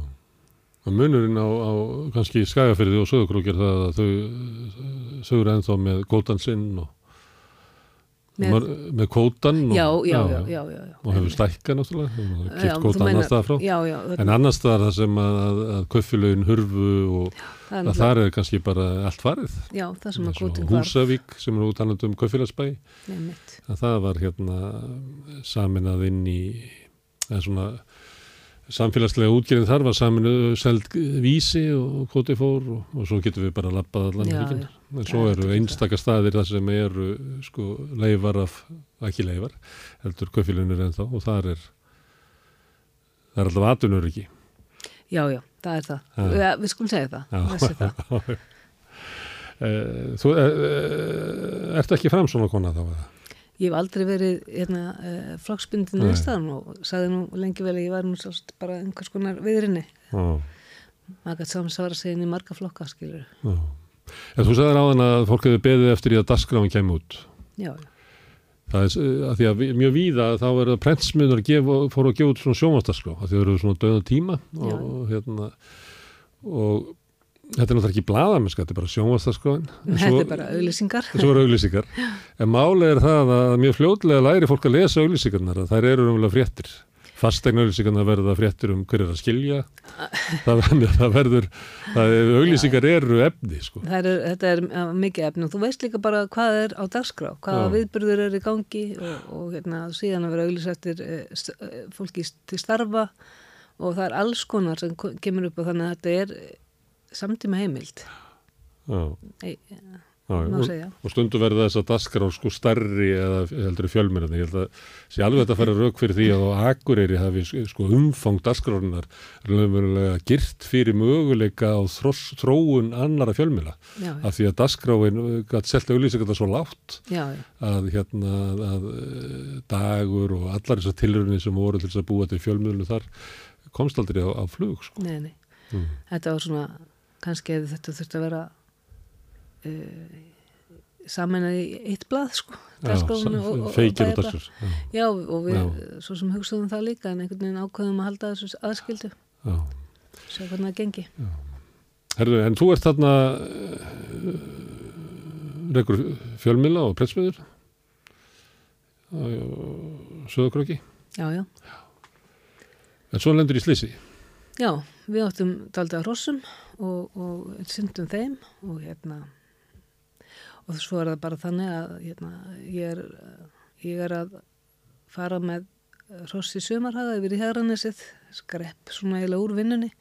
Og munurinn á, á kannski skagafyrði og sögurkrók er það að þau þau eru ennþá með kótan sinn og Með- með, kótan og, Já, já, já, já, já, já. og hefur stækkað náttúrulega kipt meinar- annars staðar frá en annars staðar það sem að, að, að kaupfélögin hurfu og það er að þar er kannski bara allt farið Já, það sem að kvotin var. Húsavík sem er út annað um að það var hérna saminað inn í svona samfélagslega útgerðin þar var saminuð seld vísi og koti fór og, og svo getum við bara lappað allan Já, hringinn já. en svo Já, eru er einstaka staðir þar sem eru sko leifar af, ekki leifar heldur kaupfélunir ennþá og þar er það er alltaf atunur ekki Já, já, það er það. Já. Ja, við skulum segja það. Þessi það. [laughs] Eh, Þú uh, ert ekki fram svona kona þá eða? Ég hef aldrei verið hérna, uh, flokksbundin viðstæðan og sagði nú lengi vel að ég var nú sást bara einhvers konar viðrinni. Já, Maður gæti samsvara sig inn í marga flokka, skilur. En þú sagðir áðan að fólk hefur beðið eftir í að dasgráin kemur út Já, já. Það er eh, að því að mjög víða þá er það prentsmiðunar fóru að gefa út svona sjónvastarskrá að því það eru svona döðan tíma og, hérna og þetta er náttúrulega ekki blaðamenska, þetta er bara sjónvastaskráin Þetta er bara auðlýsingar. Svo eru auglýsingar. En máli er það að mjög fljótlega læri fólk að lesa auglýsingarnar að þær eru umlega fréttir. fastegnauðlýsingarna verða fréttur um hver er að skilja [laughs] það, verður- það verður það er, auðlýsingar eru efni sko. Er, þetta er mikið efni og þú veist líka bara hvað er á dagskrá, hvaða Já. viðburður er í gangi og, og hérna, síðan að vera auðlýsettir fólki til starfa og það er alls konar sem kemur upp og þannig að þetta er eh, samtíma heimild, já, Ei, já, má og, segja. og stundum verða þess að daskar sko stærri eða heldur fjölmennandi ég held að sé alveg þetta að fara rauk fyrir því að á Akureyri hafi sko umfang daskrárunar raunverulega girt fyrir möguleika á þross, þróun annara fjölmjöla Já, af því að daskráin gætt selt auðlýsingar svo látt já, já, að hérna að eh, dagur og allar þessar tilrunni sem voru til þess að búa til fjölmjölu þar komst aldrei á, á flug sko. nei, nei. mm. Þetta var svona, kannski hefði þetta þurft að vera uh, saman í eitt blað, sko, og, og, og feikir og daskar já, Já, og við Já. svo sem hugsaðum það líka en einhvern veginn ákveðum að halda þessu aðskildu, já. sjá hvernig það gengi. Herðu, en þú ert þarna uh, rekur fjölmjöla og pretsmiður Söðakröki Já, já. en svo lendur í slísi Já, við áttum daldið að hrossum og, og syndum þeim og hérna og svo er það bara þannig að hérna, ég, er, ég er að fara með hross í sumarhaga yfir í Hegrannesið, skrepp svona eiginlega úr vinnunni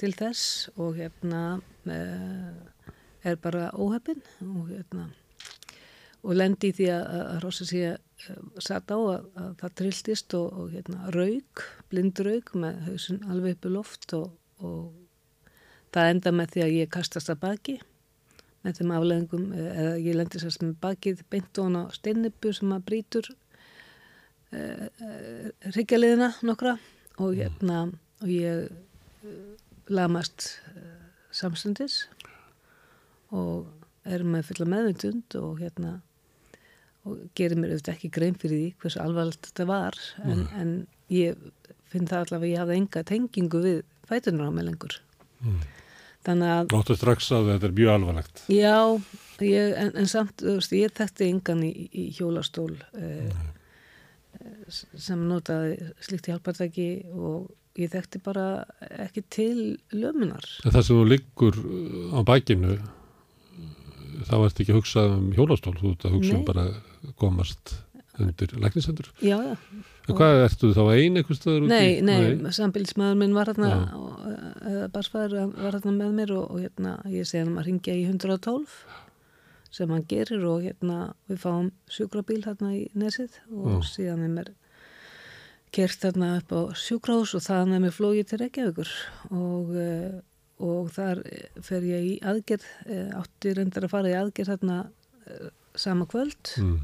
til þess og hérna eh, er bara óheppin og hérna og lendi í því að, að hrossi sé uh, satt á að, að það trilltist og, og hérna rauk, blind rauk með hausin alveg upp í loft og, og það enda með því að ég kastast að baki með þeim afleðingum eða ég lendi sérst með bakið beint og á steinnipu sem að brýtur uh, uh, hryggjaliðina nokkra og hérna og ég uh, lamast samstundis og er með fulla meðvindund og hérna og gerir mér auðvitað ekki grein fyrir því hversu alvarlegt þetta var en, en ég finn það allavega ég hafði enga tengingu við fætunar á mig lengur þannig að Náttu strax að þetta er mjög alvarlegt. Já, ég, en, en samt þú veist, ég þekkti engan í, í hjólastól eh, sem notaði slíkt hjálpartæki og ég þekkti bara ekki til lömunar. En það sem þú liggur uh, á bækinu þá ert ekki að hugsa um hjólastól þú ert að hugsa um Nei. bara að komast undir læknisendur já, já, hvað, ertu þá ein einhvers staðar úti? Nei, nei, sambílismæður minn var hérna, Já. og, eða barsfæður var hérna með mér og, og hérna, ég segi hann að ringja í 112 sem hann gerir og hérna við fáum sjúkrabíl hérna í nesið og Já. síðan er mér kert hérna upp á sjúkrahús og það er mér flóið til Reykjavíkur og, eh, og þar fer ég í aðgerð, eh, átti reyndar að fara í aðgerð hérna eh, sama kvöld mm.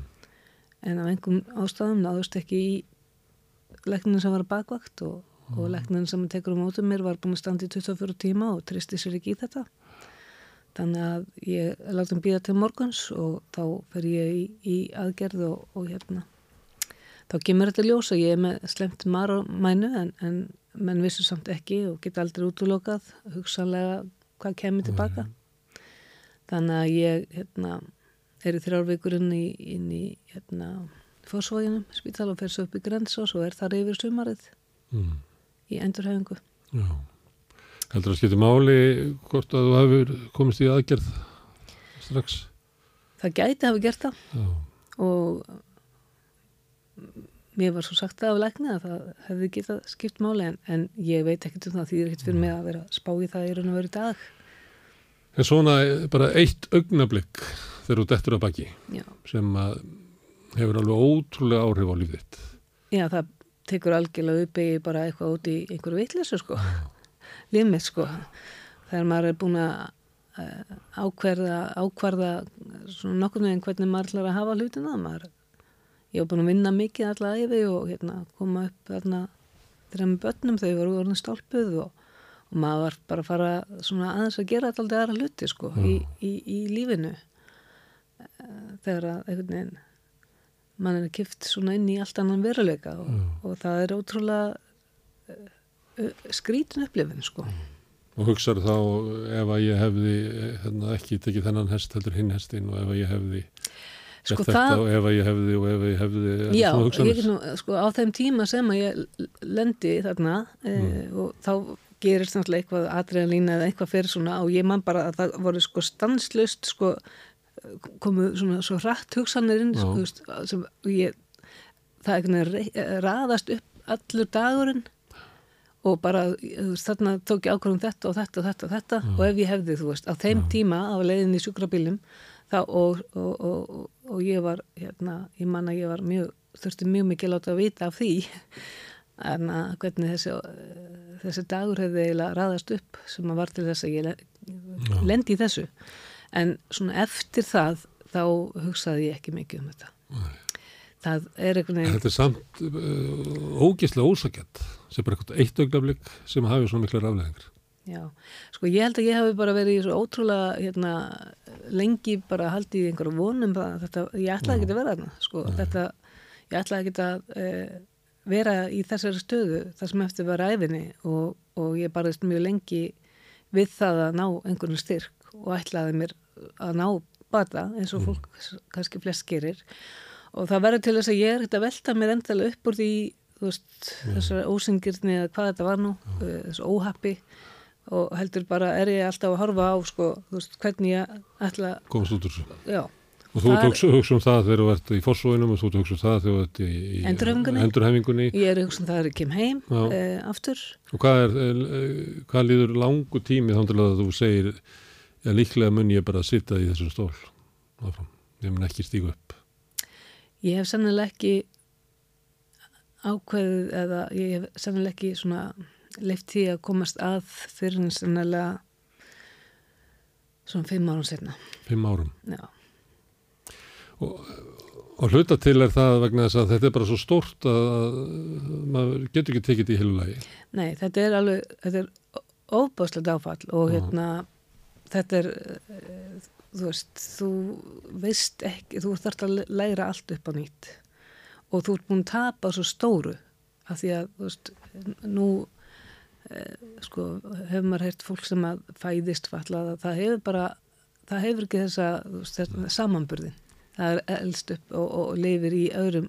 en af einhverjum ástæðum náðust ekki í læknin sem var bakvakt og, og læknin sem tekur um mótum mér var búin að standa í 24 tíma og tristi sér ekki í þetta. Þannig að ég láti hann býða til morguns og þá fer ég í, í aðgerð og, og hérna. Þá kemur þetta ljós að ég er með slemt marmænu en, en menn vissu samt ekki og geta aldrei útlokað hugsanlega hvað kemur tilbaka þannig að ég hérna, er í þrjárvíkur inn í, inn í hérna, fórsvæginum spítal og fer svo upp í grens og svo er þar yfir sumarið Mm. í endurhefingu Já. Heldur að skipti máli hvort að þú hefur komist í aðgerð strax? það gæti hafa gert það Já. og mér var svo sagt það af lækni að það hefði getað skipt máli en, en ég veit ekkert um það því það er ekkert fyrir mig að vera að spá í það í raun og veru dag En svona bara eitt augnablikk þegar þú dettur að baki já, sem að hefur alveg ótrúlega áhrif á lífið þitt. já það tekur algjörlega upp í bara eitthvað út í einhverju vitleysu sko. [laughs] Límið sko. Þegar maður er búin að eh, ákverða, ákvarða svona nokkur með hvernig maður ætlar að hafa hlutina maður, ég var búin að vinna mikið alla æfi og hérna, koma upp þarna þreim börnum þau voru orðin stálpuð og, og maður var bara að fara svona aðeins að gera alltaf aðra hluti sko í, í, í lífinu. Eh, þegar að einhvern veginn mann er kift svona inn í allt annan veruleika og, og það er ótrúlega uh, skrítin upplifin sko. Og hugsaðu þá ef að ég hefði hérna, ekki tekið þennan hest heldur hinn hestin og ef að ég hefði Sko þetta það- og ef að ég hefði og ef að ég hefði Já, ég nú, sko, á þeim tíma sem að ég lendi þarna e, og þá gerist náttúrulega eitthvað adrenalín eða eitthvað fyrir svona og ég man bara að það voru sko stanslust sko komu svona svo rætt hugsanir inn Já. sko, sem ég það veginn raðast upp allur dagurinn og bara, þarna tók ég ákvörðum þetta og þetta og þetta og þetta og ef ég hefði, þú veist, á þeim tíma á leiðin í sjúkrabílum þá og, og, og, og, ég var hérna, ég man að ég var mjög þurfti mjög mikið láta að vita af því [laughs] en að hvernig þessi þessi dagur hefði eiginlega raðast upp sem að var til þess að ég le- lendi í þessu en svona eftir það þá hugsaði ég ekki mikið um þetta. Það er einhvern veginn Þetta er samt uh, ógislega ósakjart sem bara eitthvað eitt augnablik sem hafi svona mikla rafleðingar. Já, sko ég held að ég hafi bara verið í svo ótrúlega hérna, lengi bara haldið í einhverju vonum þetta, ég ætlaði ekki að vera þarna sko, þetta, ég ætlaði ekki að e, vera í þessari stöðu þar sem eftir var æfinni og, og ég barðist mjög lengi við það að ná einhvern styrk og ætlaði mér að ná bata eins og fólk kannski flest gerir. Og það verður til þess að ég er ekkert að velta mér endalega upp úr því veist, þessar ósingirni eða hvað þetta var nú, eh, þessu óhappi. Og heldur bara er ég alltaf að horfa á sko, veist, hvernig ég ætla, Komast út úr þessu. já, Og þú ert að hugsa, hugsa um það þegar þú ert í fórsóinum og þú ert að hugsa um það þegar þú ert í, endurhæfingunni. ég er hugsan það er að kem heim e, aftur, Og hvað, er, eh, hvað líður langu tími þá til að þú segir já, líklega mun ég bara að sitja í þessum stól áfram. Ég mun ekki stígu upp. ég hef sennilega ekki ákveðið eða ég hef sennilega ekki svona leift því að komast að fyrir en sennilega svona fimm árum setna Fimm árum. já, Og hluta til er það vegna þess að þetta er bara svo stórt að, að maður getur ekki tekið þetta í heilu lagi. Nei, þetta er alveg, þetta er óbáslegt áfall og hérna, þetta er, eh, þú veist, þú veist ekki, þú þarft að læra allt upp á nýtt. Og þú ert búin að tapa svo stóru af því að, þú veist, nú, eh, sko, hefur maður heyrt fólk sem að fæðist fallað að það hefur bara, það hefur ekki þessa, þetta samanburðin. Það er elst upp og, og lifir í öðrum,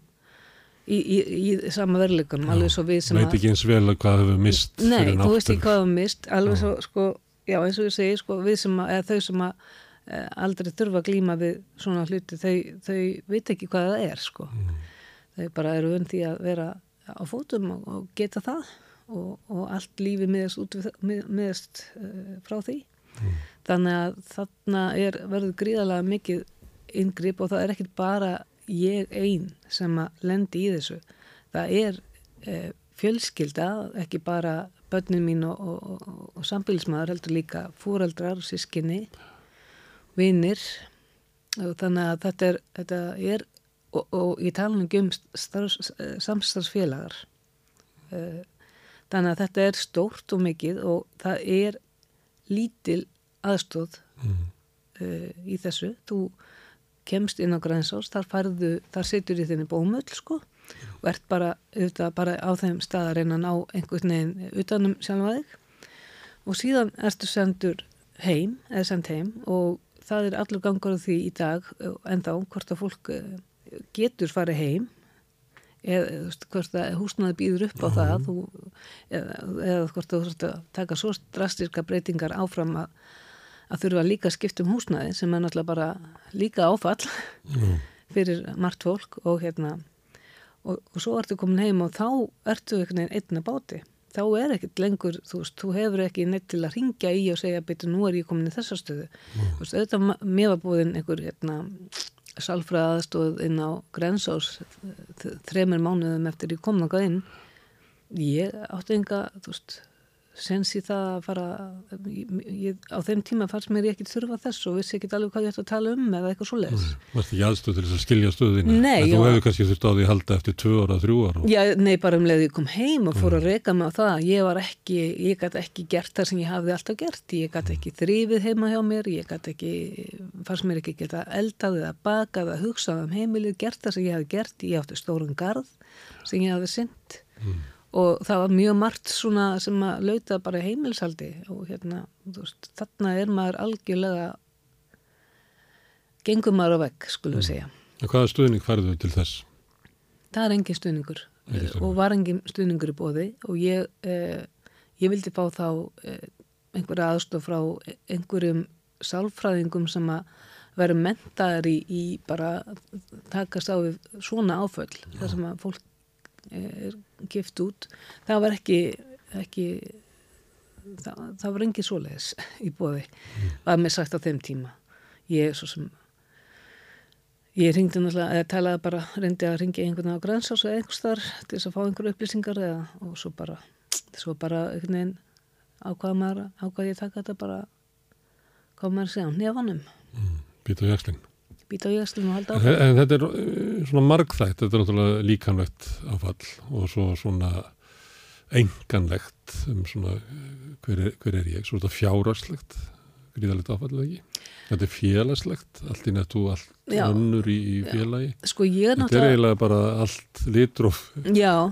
í, í, í sama verðleikunum, alveg svo við sem Veit ekki eins vel að hvað hefur mist Nei, þú veist ekki hvað það mist alveg svo, sko, já eins og ég segi sko, við sem að, eða þau sem að e, aldrei þurfa að glíma við svona hluti þau, þau veit ekki hvað það er sko. þau bara eru vönd því að vera á fótum og, og geta það og, og allt lífi miðast, út við, mið, miðast uh, frá því. Þannig að þarna er, verður gríðalega mikið inngrip og það er ekkit bara ég ein sem að lendi í þessu. Það er eh, fjölskylda, ekki bara börnin mín og, og, og, og sambílismæður heldur líka fúraldrar, sískinni vinnir og þannig að þetta er, þetta er og, og ég tala um starfs, samstarfsfélagar. Eh, þannig að þetta er stórt og mikið og það er lítil aðstóð Mm. uh, í þessu. Þú kemst inn á grænsás þar færðu, þar situr í þinni bómull sko og ert bara, auðvitað, bara á þeim stað að reyna að ná einhvern veginn utanum sjálfa þig. Og síðan ertu sendur heim eða send heim og það er allur gangur á því í dag eh, ennþá hvort að fólk eh, getur farið heim eða þú hvort að húsnaði býður upp á það þú, eða, eða hvort þú að taka svo drastiska breytingar áfram að, að þurfa líka að skipta um húsnaði sem er náttúrulega bara líka áfall [laughs] fyrir margt fólk og hérna og, og svo ertu komin heim og þá ertu einhvern veginn einna báti. Þá er ekkert lengur, þú veist, þú hefur ekki neitt til að ringja í og segja, betur, nú er ég komin í þessa stöðu, þú veist, auðvitað mér var búin einhver, hérna salfræðaðstóð inn á Grensás þ- þremur mánuðum eftir ég kom náttúrulega inn. Ég átti enga, þú veist sens í það að fara ég, ég, á þeim tíma fannst mér ekki þurfa þess og vissi ekki alveg hvað ég ætti að tala um eða eitthvað svo leis Varst ekki aðstöð til þess að skilja stöðina? Nei, En þú hefur kannski þurft á því að halda eftir tvö ára, þrjú ára. Já, nei, bara um leið ég kom heim og fór að reyka mig á það. Ég var ekki, ég gæti ekki gert það sem ég hafði alltaf gert. Ég gæti ekki þrifið heima hjá mér, ég gæti ekki, fannst mér ekki geta eldað eða bakað eða hugsað um heimilið, og það var mjög margt svona sem að lauta bara heimilsaldi og hérna, þú veist, þarna er maður algjörlega gengur maður á vegg, skulum við segja. En hvaða stuðning færðu til þess? Það er engin stuðningur Engin stuðningur. og var engin stuðningur í bóði og ég, eh, ég vildi fá þá eh, einhverja aðstof frá einhverjum sálfræðingum sem að vera mentaðar í, í bara takast á við svona áföll þar sem að fólk eh, er gift út. Það var ekki, ekki það, það var engin svoleiðis [laughs] í bóði var mér sagt á þeim tíma. Ég svo sem Ég ringdi náttúrulega, eða talaði bara, reyndi að ringja einhvern veginn á grænsás eða einhvers þar til þess að fá einhverju upplýsingar eða, og svo bara, svo bara einhvern veginn ákvaða maður, ákvaða ég að taka þetta bara, hvað maður að segja, nefanum, Býta á jakslinn. Býta á jöxlum og halda áfram. en þetta er eh, svona margþætt, þetta er náttúrulega líkanlegt áfall og svo svona enganlegt um svona eh, hver er, hver er ég, svo er þetta fjárarslegt gríðalegt áfall eða ekki þetta er félagslegt, allt í nettu allt Já. önnur í, í félagi Sko ég er þetta er náttúrulega, eiginlega bara allt litróf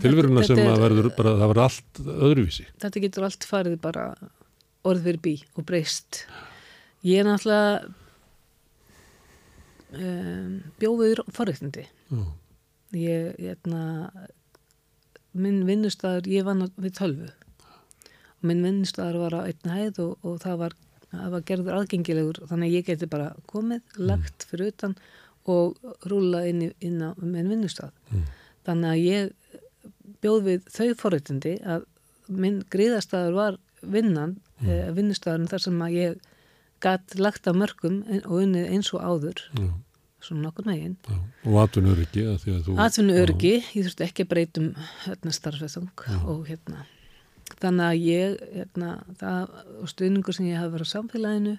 tilveruna sem er- að verður bara, það verður allt öðruvísi þetta getur allt farið bara orð fyrir bí og breyst. Ég er náttúrulega um, bjóðið forreitindi. Já, ég, hérna minn vinnustæður, ég vann við tölvu og minn vinnustæður var á einn hæð og, og það var var gerður aðgengilegur þannig að ég geti bara komið, lagt fyrir utan og rúlað inn, í- inn á minn vinnustæð Mm. þannig að ég bjóð við þau forréttindi að minn gríðastæður var vinnan mm. eh, vinnustæðurinn þar sem að ég gatt lagt af mörgum en- og unnið eins og áður. Já, svona nokkur megin og atvinnu öryggi þú Atvinnu örgi, ég þurfti ekki að breytum hérna, starfsveitsang og hérna. Þannig að ég hérna, það, og stuðningur sem ég hafi verið á samfélaginu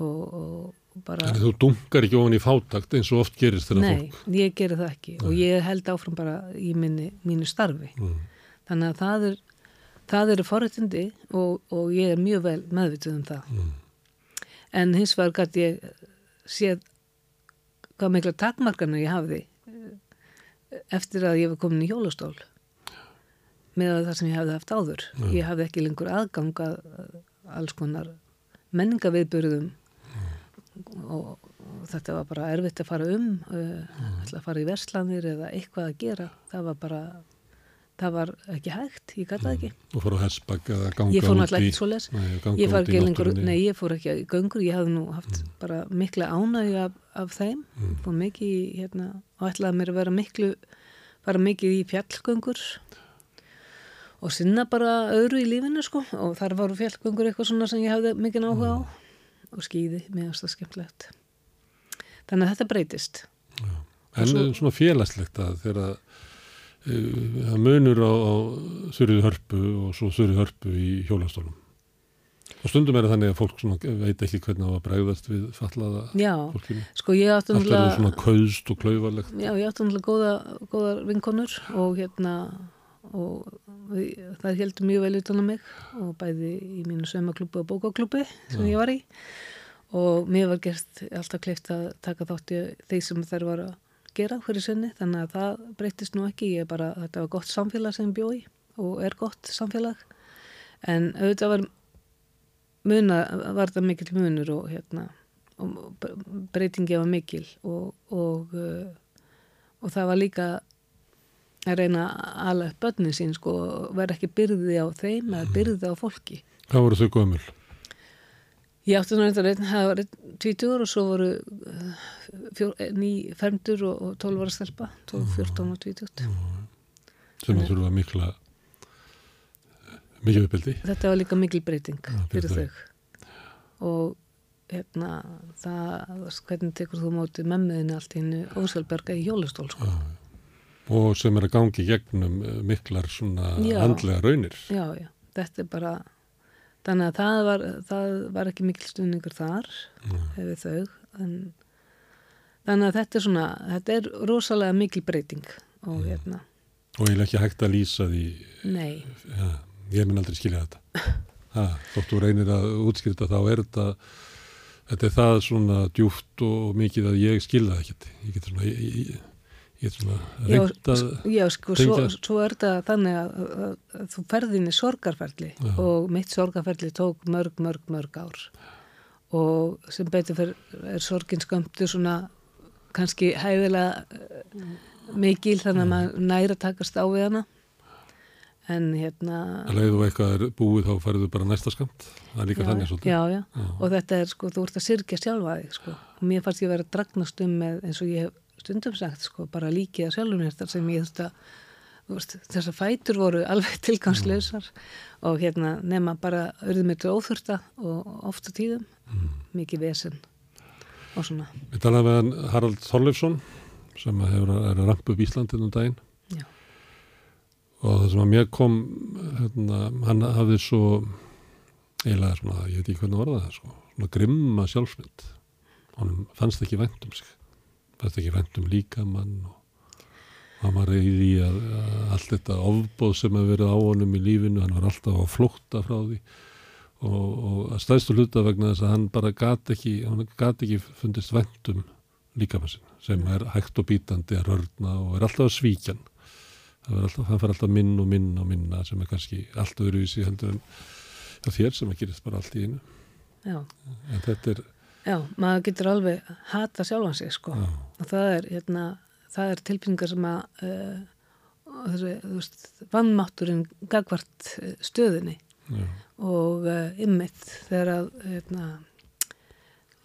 og, og bara að þú dunkar ekki ofan í fátakt eins og oft gerist nei, fólk ég geri það ekki og ég held áfram bara í minni, mínu starfi. Mm. þannig að það er það eru forréttindi og, og ég er mjög vel meðvituð um það. Mm. En hins vegar gæti ég séð hvað mikla takmarkarnir ég hafði eh, eftir að ég var komin í hjólastól með það sem ég hafði haft áður. Ég hafði ekki lengur aðgang að alls konar menningaviðburðum og, og þetta var bara erfitt að fara um uh, að fara í verslanir eða eitthvað að gera. Það var bara það var ekki hægt, ég það ekki. Og fór á hessbakk eða ganga ég fór út náttúrulega í- svoleiðis. Nei, ganga ég fór út í ekki lengur, nei ég fór ekki í göngur, ég hafði nú haft bara mikla ánægju af, af þeim. Mm. fór mikið í, hérna, og ætlaði mér að vera miklu, bara mikið í fjallgöngur og sinna bara öðru í lífinu sko. Og þar voru fjallgöngur eitthvað svona sem ég hafði mikið áhuga á. Og skýði, finnst það skemmtilegt. Þannig að þetta breytist. En svo- svona félagslegt að þegar uh, það munur á, á þurrið hörpu og svo þurrið hörpu í hjólastólum. Og stundum er það þannig að fólk veit ekki hvernig það var bregðast við fallaða já, fólkinu. sko ég átti Allt er náttúrulega- svona kauðst og klauvalegt. Já, ég átti náttúrulega góða, góðar vinkonur og hérna og við, það heldur mjög vel utan á mig og bæði í mínu saumaklúbu og bókaklúbi sem ég var í og mér var gert alltaf kleift að taka þátt í þeir sem þær var að gera hverju sinni þannig að það breytist nú ekki ég er bara, þetta var gott samfélag sem ég bjó í og er gott samfélag en auðvitað var muna, var það mikill munur og hérna og breytingi var mikil og, og, uh, og það var líka að reyna að ala upp börnin sín sko, vera ekki byrði á þeim eða byrði á fólki. Hvað voru þau gömul? Ég átti það var einn tvítugur og svo voru eh, ný femdur og, og tólf var að stelpa, 12, 14 og tvítugt. Sem að þurfa mikla mikið uppbyldi. Þetta var líka mikil breyting Já, fyrir þau. og hérna það, hvernig tekur þú móti memmiðinu allt í hennu ósjálfberga í hjólastól sko. Og sem er að gangi gegnum eh, miklar svona Já. andlega raunir. Já, já, þetta er bara þannig að það var, það var ekki mikil stuðningur þar hefur þau en, þannig að þetta er svona þetta er rosalega mikil breyting og hérna, Og ég er ekki hægt að lýsa því, nei ja, ég mun aldrei skilja þetta. [laughs] Ha, þóttu reynir að útskýrta þá er þetta, þetta er það svona djúft og mikið að ég skilja það ekkert. Ég get svona, ég, ég, get svona að, já sko, svo, svo er þetta þannig að, að, að þú ferðin í sorgarferli Já. og mitt sorgarferli tók mörg, mörg, mörg ár og sem betur fyrir er sorgin skömmtu svona kannski hæfilega uh, mikil þannig að maður næra takast á við hana. En hérna að leiðu eitthvað er búið þá færðu bara næsta skamt það er líka já, þannig svolítið. já, já. og þetta er sko, þú ert að syrkja sjálfa þig sko. og mér fannst ég að vera að dragnast um með eins og ég hef stundum sagt sko, bara líkið að sjálfum þar sem ég þurft að þú þessar fætur voru alveg [laughs] tilgangslausar. Og hérna nema bara auðvitað óþurta og ofta tíðum. Mikið vesen og svona. Við talaðum við hann Harald Þorleifsson sem hefur er að rampa upp Íslandin um daginn. Já. og það sem að mér kom hérna, hann hafði svo eiginlega svona, ég veit ekki hvernig var það sko, svona grimma sjálfsmynd. Hann fannst ekki vænt um sig fannst ekki vænt um líkamann og hann var reyði í að, að allt þetta ofbóð sem hefur verið á honum í lífinu, hann var alltaf á flótta frá því og, og að stæðstu hluta vegna þess að hann bara gat ekki, gat ekki fundist vænt um líkamann sin sem er hægt og bítandi að rörna og er alltaf svíkjan alltaf, hann fær alltaf minn og minn og minna sem er kannski allt öðruvísi heldur en þér sem að gerist bara allt í einu. Já. en þetta er, Já, maður getur alveg hata sjálfan sig sko. Já, og það er, hérna, það er tilbynningar sem að uh, þessi, þú veist, vannmátturinn gagvart uh, stöðinni já, og uh, ymmit þegar að hérna,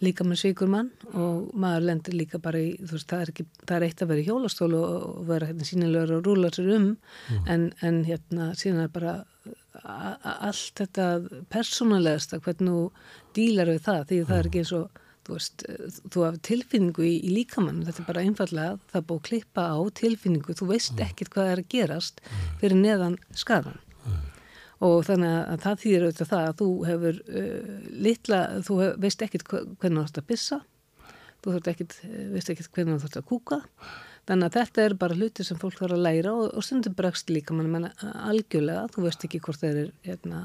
líka með svíkur mann og maður lendir líka bara í, þú veist, það er, ekki, það er eitt að vera í hjólastól og, og vera hérna, sínilegur og rúla sér um en, en hérna síðan er bara allt þetta persónulegasta hvernig þú dílar við það því það er ekki eins og þú veist, þú hafði tilfinningu í, í líkamann, þetta er bara einfallega það búið klippa á tilfinningu, þú veist ekkert hvað er að gerast fyrir neðan skadan og þannig að það þýðir auðvitað það að þú hefur uh, litla, þú hef, veist hva- hvernig þú ætti að pissa. Þú ekkert, eh, veist ekkert hvernig þú þurft að kúka. Þannig að þetta er bara hluti sem fólk þarf að læra og, og stundum bregst líka mann. Menna algjörlega, þú veist ekki hvort þeir er hérna,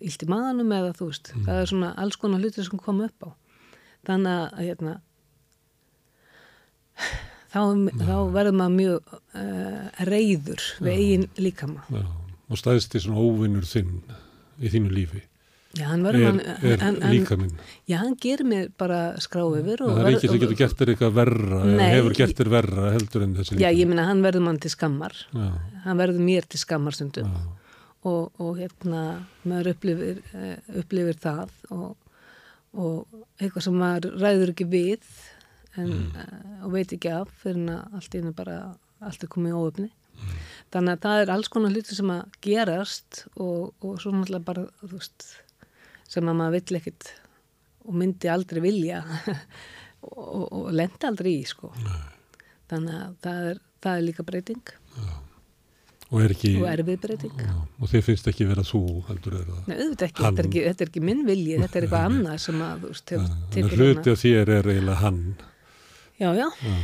ílt í maðanum eða þú veist, það er svona alls konar hluti sem koma upp á. Þannig að hérna þá, þá verður maður mjög uh, reyður við eigin líkama. Já og stæðst í svona óvinnur þinn í þínu lífi Já, hann er, mann, er en, en, líka minn. Já, hann gerir mér bara skrá yfir það er ekki sem getur gert þér eitthvað verra eða Nei. hefur gert þér verra heldur en þessi Já, ég meina, hann verður mann til skammar. Já, hann verður mér til skammar stundum. Já, og, og hérna maður upplifir, eh, upplifir það og, og eitthvað sem maður ræður ekki við en, mm. og veit ekki af fyrir að allt hennu bara allt er komið í óöfni þannig að það er alls konar hluti sem að gerast og, og svo náttúrulega bara veist, sem að maður vill ekkit og myndi aldrei vilja [laughs] og, og, og lendi aldrei í sko. Þannig að það er, það er líka breyting. Og er ekki og erfið breyting. Já, og þið finnst ekki vera þú heldur er það Nei, þetta er ekki, þetta er ekki minn vilji, þetta er eitthvað annað sem að, þú veist, þannig að hluti af þér er eiginlega hann. Já, já, já,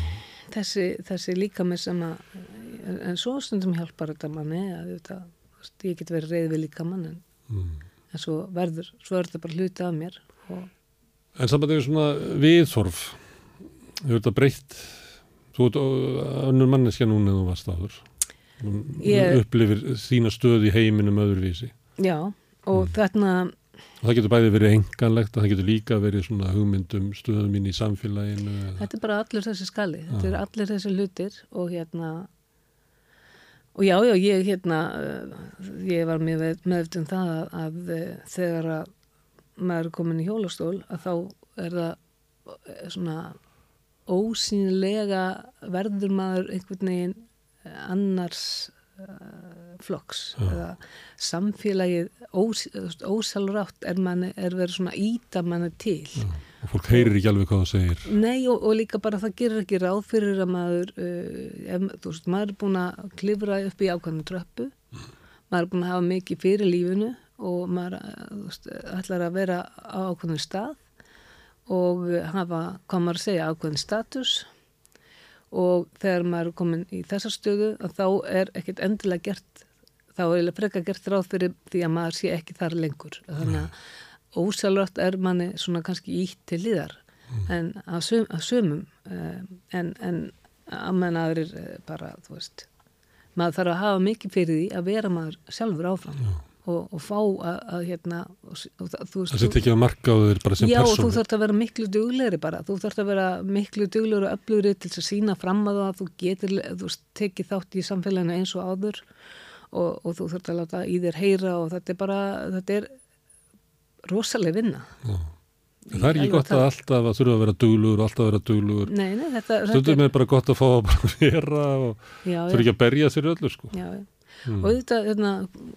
þessi, þessi líka með sem að, en, en svo stundum hjálpar þetta manni að þetta, ég get verið reyð við líka mann en, mm. en svo verður, svo er þetta bara hluti af mér og En saman þegar svona viðþorf hefur þetta breytt? Þú ert önnur manneskja núna en þú varst áður. Þú Ég- upplifir þína stöð í heiminum öðruvísi. Já, og Mm. þarna, og það getur bæði verið enganlegt og það getur líka verið svona hugmyndum stöðum mín í samfélaginu. Þetta er bara allur þessi skali, þetta er allir þessi hlutir og hérna, og já, já, ég hérna, eh, ég var með meðvitum það að, að eh, þegar að maður er komin í hjólastól að þá er það eh, svona ósýnilega verður maður einhvern veginn annars uh, flokks. Já. eða samfélagið ós, ósálrátt er, er verið svona íta manni til. Já, og fólk heyrir ekki alveg hvað það segir. Nei og, og líka bara það gerir ekki ráð fyrir að maður, uh, ef, þú veist, maður er búin að klifra upp í ákvæmum tröppu, maður er búin að hafa mikið fyrir lífinu og maður þú veist, ætlar að vera á ákvæmum stað og hafa, hvað maður að segja, ákvæmum status. Og þegar maður er komin í þessa stöðu þá er ekkert endilega gert, þá er eiginlega frekar gert ráð fyrir því að maður sé ekki þar lengur. Þannig að ósjálfrátt er manni svona kannski ítt til liðar en að, sum, að sumum um, en, en að menn aðrir eh, bara, þú veist maður þarf að hafa mikið fyrir því að vera maður sjálfur áfram og, og fá að, að hérna og, og, þú veist, setja ekki að marka á þeir bara sem Já, og þú persónu. þarft að vera miklu duglegri bara, þú þarft að vera miklu duglegri og öflugri til að sína fram að það, þú getur, þú tekið þátt í samfélaginu eins og áður og, og þú þarft að láta í þér heyra og þetta er bara, þetta er rosaleg vinna. Það er ekki gott að alltaf að þurfa að vera duglugur og alltaf að vera duglugur. Nei, nei, þetta, þetta Stundum er bara gott að fá að bara [laughs] vera og já, þurfa já, ekki að berja sér öllu sko. já, já. Mm. Og þetta, hérna,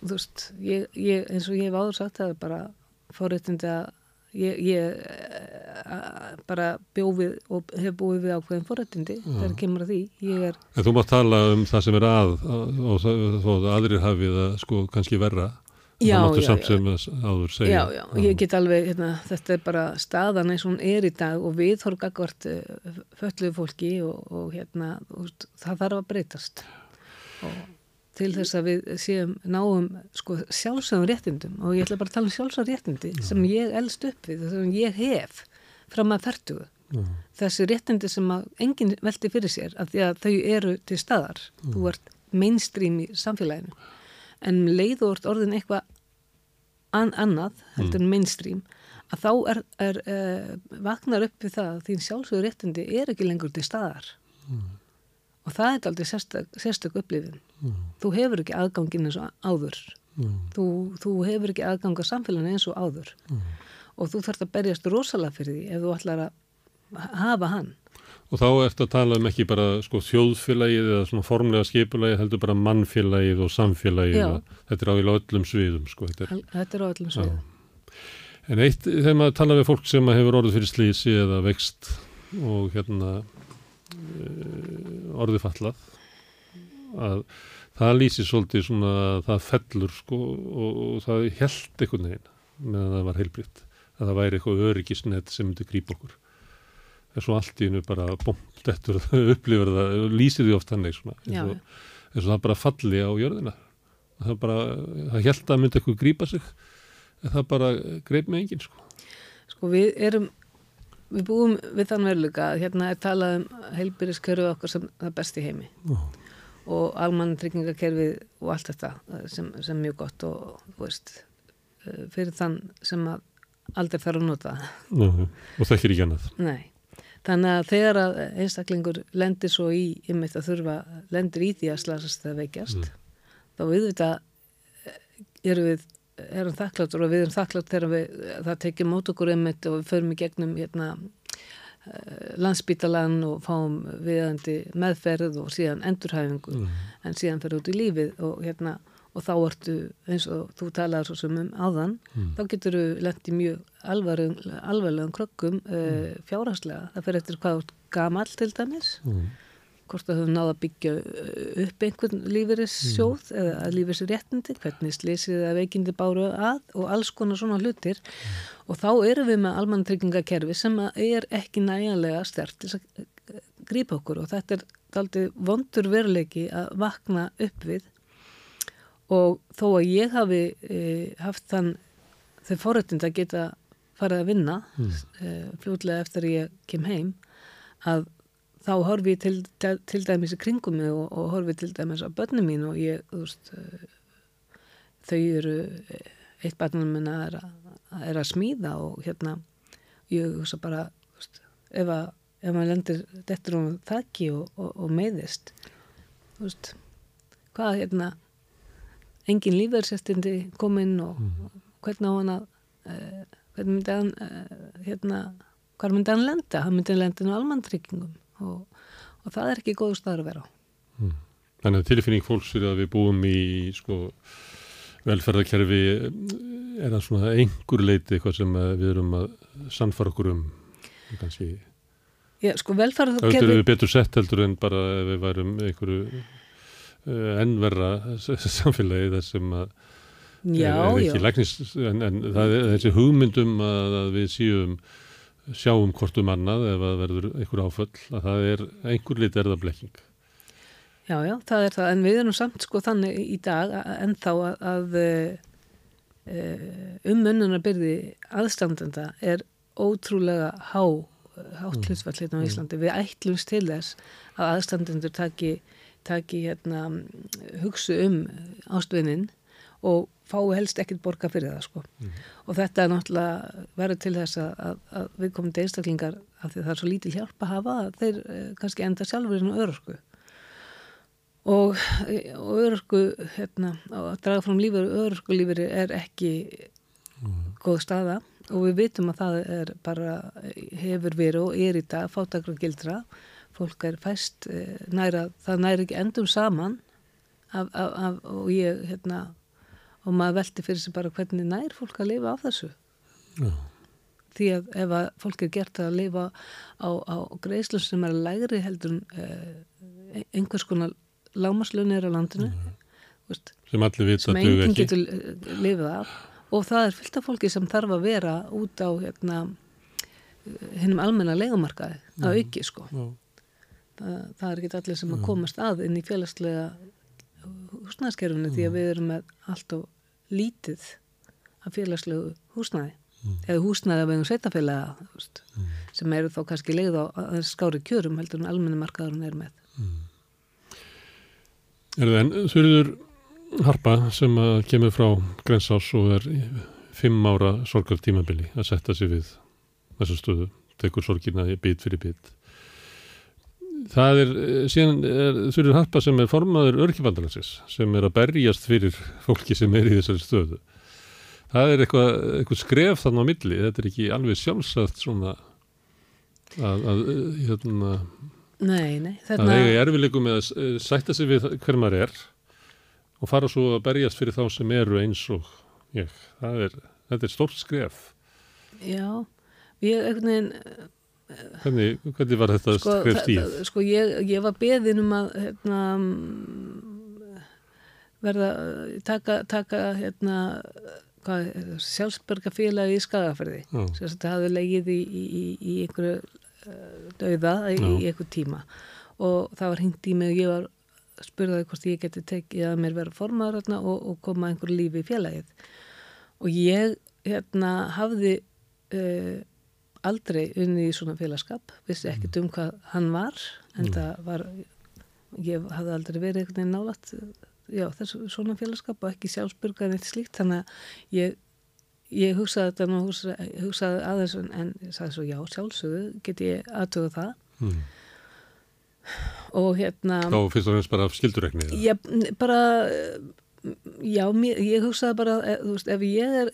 þú veist, ég, ég, eins og ég hef áður sagt, það er bara fórréttindi að ég, ég eh, bara bjófið og hef búið við ákveðin fórréttindi þegar kemur að því. Ég er En þú mátt tala um það sem er að og það- að aðrir hafi það sko kannski verra. Já, já, samt já. sem að áður segja. Já, já, ég get alveg, hérna, þetta er bara staðan eins og hún er í dag og við þorg akkvart fölluðu fólki og, og hérna, veist, það þarf að breytast og til þess að við séum náum sko sjálfsögum réttindum og ég ætla bara að tala um sjálfsögum réttindi sem ég elst upp við, sem ég hef fram að fertugu. Já. Þessi réttindi sem enginn velti fyrir sér af því að þau eru til staðar. Þú ert mainstream í samfélaginu. En um leið og orðin eitthvað an annað heldur en mainstream að þá er, er uh, vaknar upp við það að þín sjálfsögur réttindi er ekki lengur til staðar. Og það er aldrei sérstök, sérstök upplifin þú hefur ekki aðgangin eins og áður. Þú, þú hefur ekki aðgang að samfélaginu eins og áður. Og þú þarfst að berjast rosalega fyrir því ef þú ætlar að hafa hann Og þá ertu að tala um ekki bara sko, þjóðfélagið eða svona formlega skipulagið heldur bara mannfélagið og samfélagið. Já. og Þetta er á í öllum sviðum. Sko. Þetta er, þetta er á öllum sviðum en eitt, þegar maður tala við fólk sem hefur orðið fyrir slísi eða vext og hérna eh, orðið fallað, að það lýsir svolítið svona að það fellur sko og, og það held einhvern veginn meðan það var heilbritt. Að það væri eitthvað öryggisnett sem myndi grípa okkur. Er svo allt í hennu bara bombt eftir að [laughs] upplifir það og lýsir því oft svona eins og, og það bara falli á jörðina það bara, það held að myndi eitthvað grípa sig en það bara greip með enginn sko Sko við erum, við búum við þann veruleika að hérna er talað um heilbyrðiskerfið okkar sem það besti heimi Já. og almann tryggingakerfið og allt þetta eh, sem, sem mjög gott og þú veist eh, fyrir þann sem að aldrei þarf að nota það. Já, og það er ekki annað Nei. Þannig að þegar að einstaklingur lendir svo í, ég meit að þurfa, lendir í því að slasast eða veikjast, þá við þetta erum við, erum þakkláttur og við erum þakklátt þegar við, það tekið mót okkur einmitt og við förum í gegnum hérna landsbítalan og fáum viðandi meðferð og síðan endurhæfingu. En síðan fer út í lífið og hérna og þá ertu eins og þú talaður svo sem um áðan, þá getur þú lent í mjög alvarlegum, krökkum uh, fjárhagslega. Það fer eftir hvað þú gamall til dæmis, Mm. hvort það höfum náða að byggja uh, upp einhvern lífeyrissjóð eða að lífeyrisréttindi, hvernig slísið eða veikindi báru að og alls konar svona hlutir. Og þá erum við með almannatryggingakerfi sem að er ekki næjanlega stert til að eh, grípa okkur og þetta er aldrei vondur veruleiki að vakna upp við og þó að ég hafi e, haft þann þau forrættind að geta farið að vinna mm. e, fljótlega eftir að ég kem heim að þá horfi ég til, til, til dæmis í kringum mig og, og horfi til dæmis á börnum mín og ég, þú veist e, þau eru eitt barnum minna er, er að smíða og hérna ég hugsa bara þú veist, ef að ef maður lendir dettur um þakki og, og, og meiðist þú veist hvað hérna engin lífverðsestindi kominn og hvernig á hann að uh, hvernig myndi hann uh, hérna, hvað myndi hann lenda? Hann myndi lenda á almanntryggingum og, og það er ekki góðu staður að vera á. Þannig að tilfinning fólks fyrir að við búum í sko velferðarkerfi er að svona einhver leiti eitthvað sem við erum að sannfara okkur um kannski, Já, sko auðvitað velferðarkerfi erum við betur sett heldur en bara ef við værum einhverju ennverra samfélagi þar sem að já, er, ekki læknis en, en það er þessi hugmyndum að, að við síum sjáum hvort um annað ef að verður einhver áföll að það er einhver lit er það blekking. Já, já, það er það. En við erum samt sko þannig í dag að- ennþá að, að um munnunarbyrði aðstandenda er ótrúlega há hátt hlutfall hérna á Íslandi. Við ætlumst til þess að aðstandendur taki, taki hérna, hugsu um ástvinnin og fái helst ekkit borga fyrir það sko. Og þetta er náttúrulega verið til þess að, að, að við komum til einstaklingar af því það er svo lítil hjálp að hafa að þeir eh, kannski enda sjálfur inn á örorku. Og, og örorku, hérna, að draga fram lífur, örorku lífur er ekki góð staða og við vitum að það er bara hefur verið og er í dag fátakra gildra. Fólk er fæst eh, næra, það næri ekki endum saman af, af, af, og ég, hérna, og maður veldi fyrir sig bara hvernig nær fólk að lifa af þessu. Já. Því að ef að fólk er gert að lifa á, á greiðslum sem er lægri heldur en uh, einhvers konar lámaslunni er á landinu, veist, sem allir vita sem enginn ekki. getur eh, lifið af og það er fullt af fólki sem þarf að vera út á hérna, hinnum almenna legumarkaði að auki sko. Já. Það, það er ekki allir sem að komast að inn í félagslega húsnæðskerfunu því að við erum með allt og lítið af félagslegu húsnæði. Eða húsnæði af einhver sveitafélaga veist, sem eru þá kannski leið á skári kjörum heldur en almenni markaðurinn er með. Er það en þurður harpa sem kemur frá Grensás og er fimm ára sorgartímabili að setja sig við þessa stöðu, tekur sorgina bit fyrir bit. Það er, eh, síðan er þurður harpa sem er formaður örkibandalansins sem er að berjast fyrir fólki sem er í þessari stöðu. Það er eitthvað, eitthvað skref þannig á milli, þetta er ekki alveg sjálfsagt svona að, að, hérna, Nei, nei, að þarna, eiga í erfileikum með að eh, sætta sig við hver maður er og fara svo að berjast fyrir þá sem eru eins og ég. Það er, þetta er stórt skref. já, ég einhvern veginn Hvernig, hvernig var þetta sko, stíð? það- sko ég, ég var beðin um að hérna, verða taka, taka hérna, hvað, sjálfsbergafélagi í Skagafyrði Já. sem þetta hafði legið í, í, í, í einhverju uh, dauða í, í einhver tíma og það var hringt í mig og ég var spurðaði hvort ég geti tekið að mér vera formaður hérna, og, og koma einhverju lífi í félagið og ég hérna hafði uh, aldrei unni í svona félagskap vissi ekkert um hvað hann var en það var ég hafði aldrei verið einhvern veginn nálat já, þessu svona félagskap og ekki sjálfsbyrgar neitt slíkt þannig að ég, ég hugsaði þetta nú hugsaði, hugsaði aðeins en, en sagði svo já, sjálfsögðu get ég aðtöðu það Mm. og hérna Þá fyrst og fremst bara skildurekni. Já, bara, já, mér, ég hugsaði bara, eh, þú veist, ef ég er,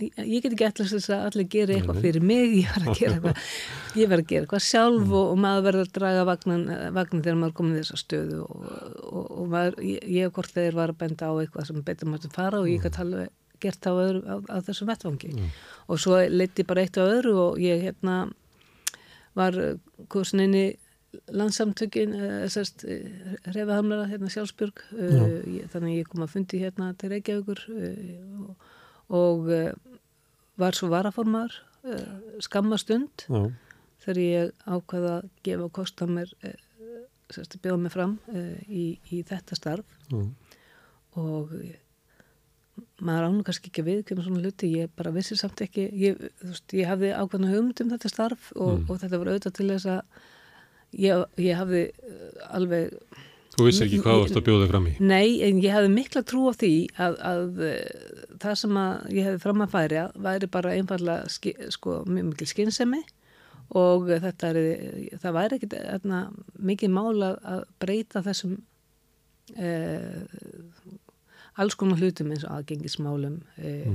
ég get ekki ætlast þess að allir gera eitthvað nei. fyrir mig, [laughs] ég verð að gera eitthvað, ég verð að gera eitthvað sjálf og, og maður verður að draga vagnan, eh, vagnan þegar maður er komin í þessa stöðu og, og, og maður, ég, ég hvort þeir var að benda á eitthvað sem betur maður fara og ég gæti alveg gert á, öðru, á, á þessum vettvangi. Og svo leiti bara eitt á öðru og ég hérna var kursin inn í landsamtökin uh, sérst, reyfahamlara hérna sjálfsbjörg uh, ég, þannig að ég kom að fundi hérna til Reykjavíkur uh, og, og var svo varaformar skamma stund Já. þegar ég ákvaða að gefa kost að mér sérst, bjóða mig fram í, í þetta starf Já. og eh, maður ánum kannski ekki að viðkjöna svona hluti, ég bara vissi samt ekki ég, veist, ég hafði ákveðna hugmynd um þetta starf og, og þetta var auðvitað til þess að ég, ég hafði eh, alveg Þú vissi ekki hvað þú varst að bjóða fram í. Nei, en ég hafði mikla trú á því að, að eh, það sem að ég hefði fram að færi væri bara einfallega sko, mjög mikil skynsemi og þetta er, það væri ekkit mikið mál að, breyta þessum eh, alls konar hlutum eins og aðgengismálum eh,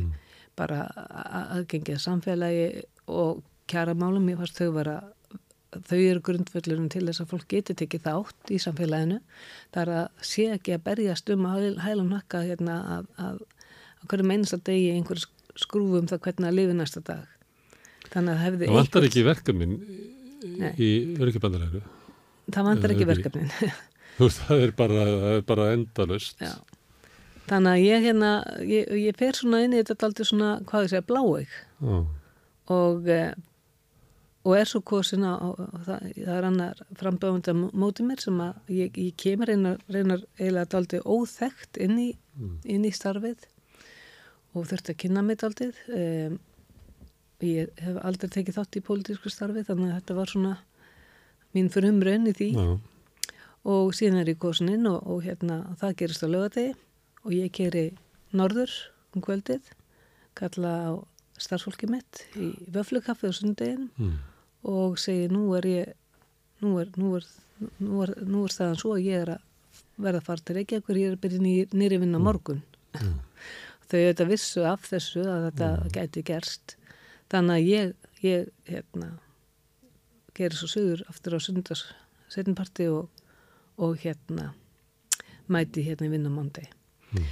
bara að- aðgengið samfélagi og kjaramálum, ég fannst þau vera þau eru grundvöllurinn til þess að fólk geti tekið þátt í samfélaginu það er að sé ekki að berjast um að hæla nakka hérna að, að, að hverju meinast að degi einhver skrúfum það hvernig að lifi næsta dag þannig að hefði Það vantar ekki verkefnin Nei. í örkibandalegu. það vantar ekki verkefnin [laughs] það er bara, bara endalust. Já. þannig að ég hérna ég, ég fer svona inn í þetta aldrei svona hvað ég segja bláeg Já. og eh, og er svo kosin á, það, það er annar framböfunda móti mér sem að ég, ég kemur reynar, reynar eiginlega daldi óþekkt inn í, inn í starfið og þurfti að kynna mig daldið um, ég hef aldrei tekið þátt í pólitísku starfi þannig að þetta var svona mín fyrir umraun í því Já. og síðan er ég kosin inn og, og hérna það gerist á lögadegi og ég keri norður um kvöldið, kalla á starfsfólki mitt í vöflukaffi á sundeginum mm. Og segi nú er ég, nú er, nú er, nú er, nú er staðan svo að ég er að verða að fara til Reykjavíkur, ég er að byrja nýri vinna morgun. Mm. [laughs] Þau auðvitað vissu af þessu að þetta gæti gerst. Þannig að ég, ég hérna, gerir svo sögur aftur á sundas setjumparti og, og hérna mæti hérna í vinnamándi Mm.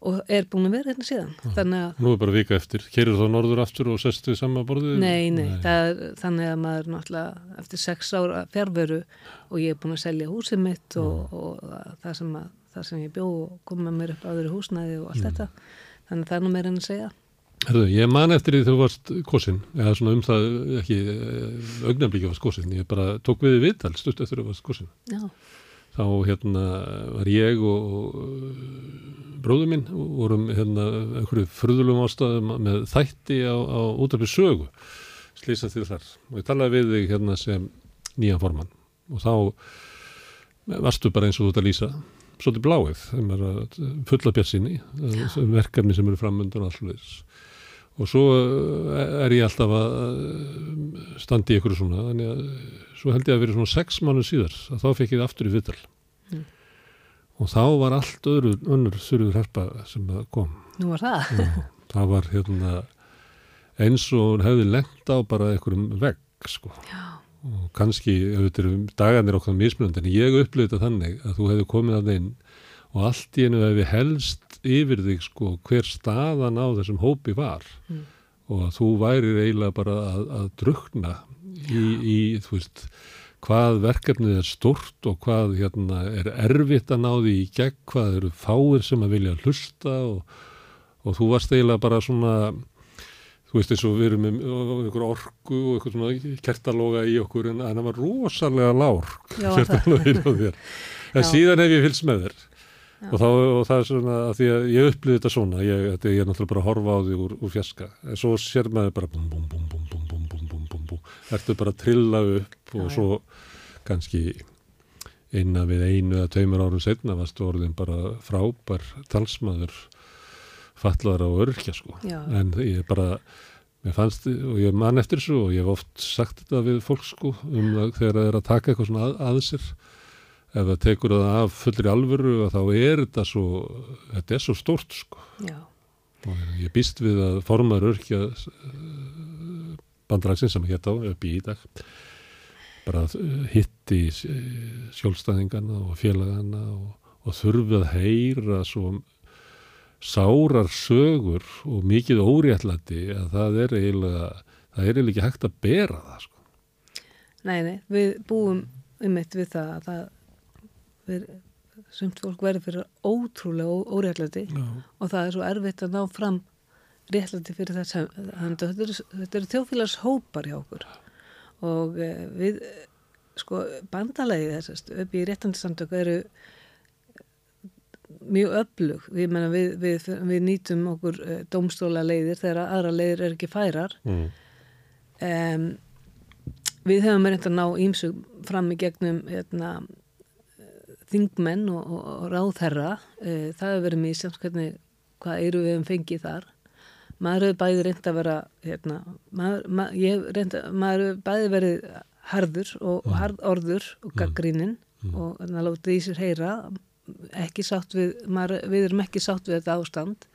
Og er búin að vera hérna síðan. Að, Nú er bara vika eftir. Kerir þá norður aftur og sestu í sama borðið? nei, nei, Það er, þannig að maður náttúrulega eftir sex ára fjárveru og ég er búin að selja húsið mitt og, og það, sem að, það sem ég bjó og koma mér upp á öðru húsnæði og allt þetta. Þannig að það er nú meira en að segja. Herðu, ég man eftir því þú varst kosin, eða svona um það ekki augnablikið varst kosin, ég bara tók við í viðtal stutt eftir þú varst kosin. Já, Þá hérna var ég og, og bróður minn vorum hérna einhverju fröðulum ástæðum með þætti á, á útarpið sögu, slýsa til þar. Og ég talaði við þig hérna sem nýja formann. Og þá varstu bara eins og þú ert að lýsa svolítið bláið, þeim er að fulla björnsinni, verkefni sem eru framöndan og allsluðis og svo eh, er ég alltaf að eh, standa í ykkur svona þannig að svo held ég að vera svona sex mánu síðar að þá fekk ég aftur í viðtal. Mm. og þá var allt öðru önnur þurruður herpa sem kom. Nú var það. Já, það var hérna eins og hefði lengt á bara einhverjum vegg sko. Já, og kannski, dagarnir okkar mismunandi, en ég upplöði þetta þannig að þú hefði komið að inn og allt í einu hefði helst yfir þig sko hver staðan á þessum hópi var Mm. og að þú værir eiginlega bara að, að drukna í, í, þú veist, hvað verkefnið er stort og hvað hérna, er erfitt að ná því í gegn, hvað eru fáir sem að vilja hlusta og, og þú varst eiginlega bara svona þú veist eins og við erum með einhver orku og eitthvað svona kertaloga í okkur en það var rosalega lár kertalogin á þér [laughs] en Já. síðan hef ég fylgst með þér. Og, þá, og það er svona að því að ég upplýði þetta svona ég, þetta, ég er náttúrulega bara að horfa á því úr, úr fjaska en svo sér maður bara búm búm búm búm búm búm búm búm búm búm. Ertu bara að trilla upp og svo kannski innan við einu eða tveimur árum setna varstu orðin bara frábær talsmaður fatlaðara og örkja sko. Já. en ég bara mér fannst, og ég man eftir þessu og ég hef oft sagt þetta við fólk sko um þegar það er að taka eitthvað svona að, að sér ef það tekur það af fullri alvöru þá er þetta svo þetta er svo stórt sko já, og ég býst við að formar örkja bandræksins sem hétt á upp í í dag bara eh, hitti eh, skjólstæðingana og félagana og, og þurfi að heyra svo sárar sögur og mikið óréttlæti að það er eiginlega það er eiginlega ekki hægt að bera það sko. nei, nei, við búum um eitt við það að það sumt fólk verður fyrir ótrúlega óréttlæti og það er svo erfitt að ná fram réttlæti fyrir þess að þetta eru, eru þjóðfélags hópar hjá okkur. Og eh, við eh, sko bandalegi þessast upp í réttandisamtöku eru mjög öflug. Við, við, við, við nýtum okkur uh, dómstóla leiðir þegar aðra leiðir er ekki færar. Mm. um, við höfum reynd að ná ímsu fram í gegnum hérna, eh, þingmenn og, og, ráðherra uh, það hefur verið mísjönd hvernig hvað eru við um fengið þar. Maður hefur bæði reynd að vera hérna, maður, ma, ég hef reynd að maður hefur bæði verið harður og, og harðorður og gaggríninn og þannig að láta í sér heyra. Ekki sátt við, maður, við erum ekki sátt við þetta ástand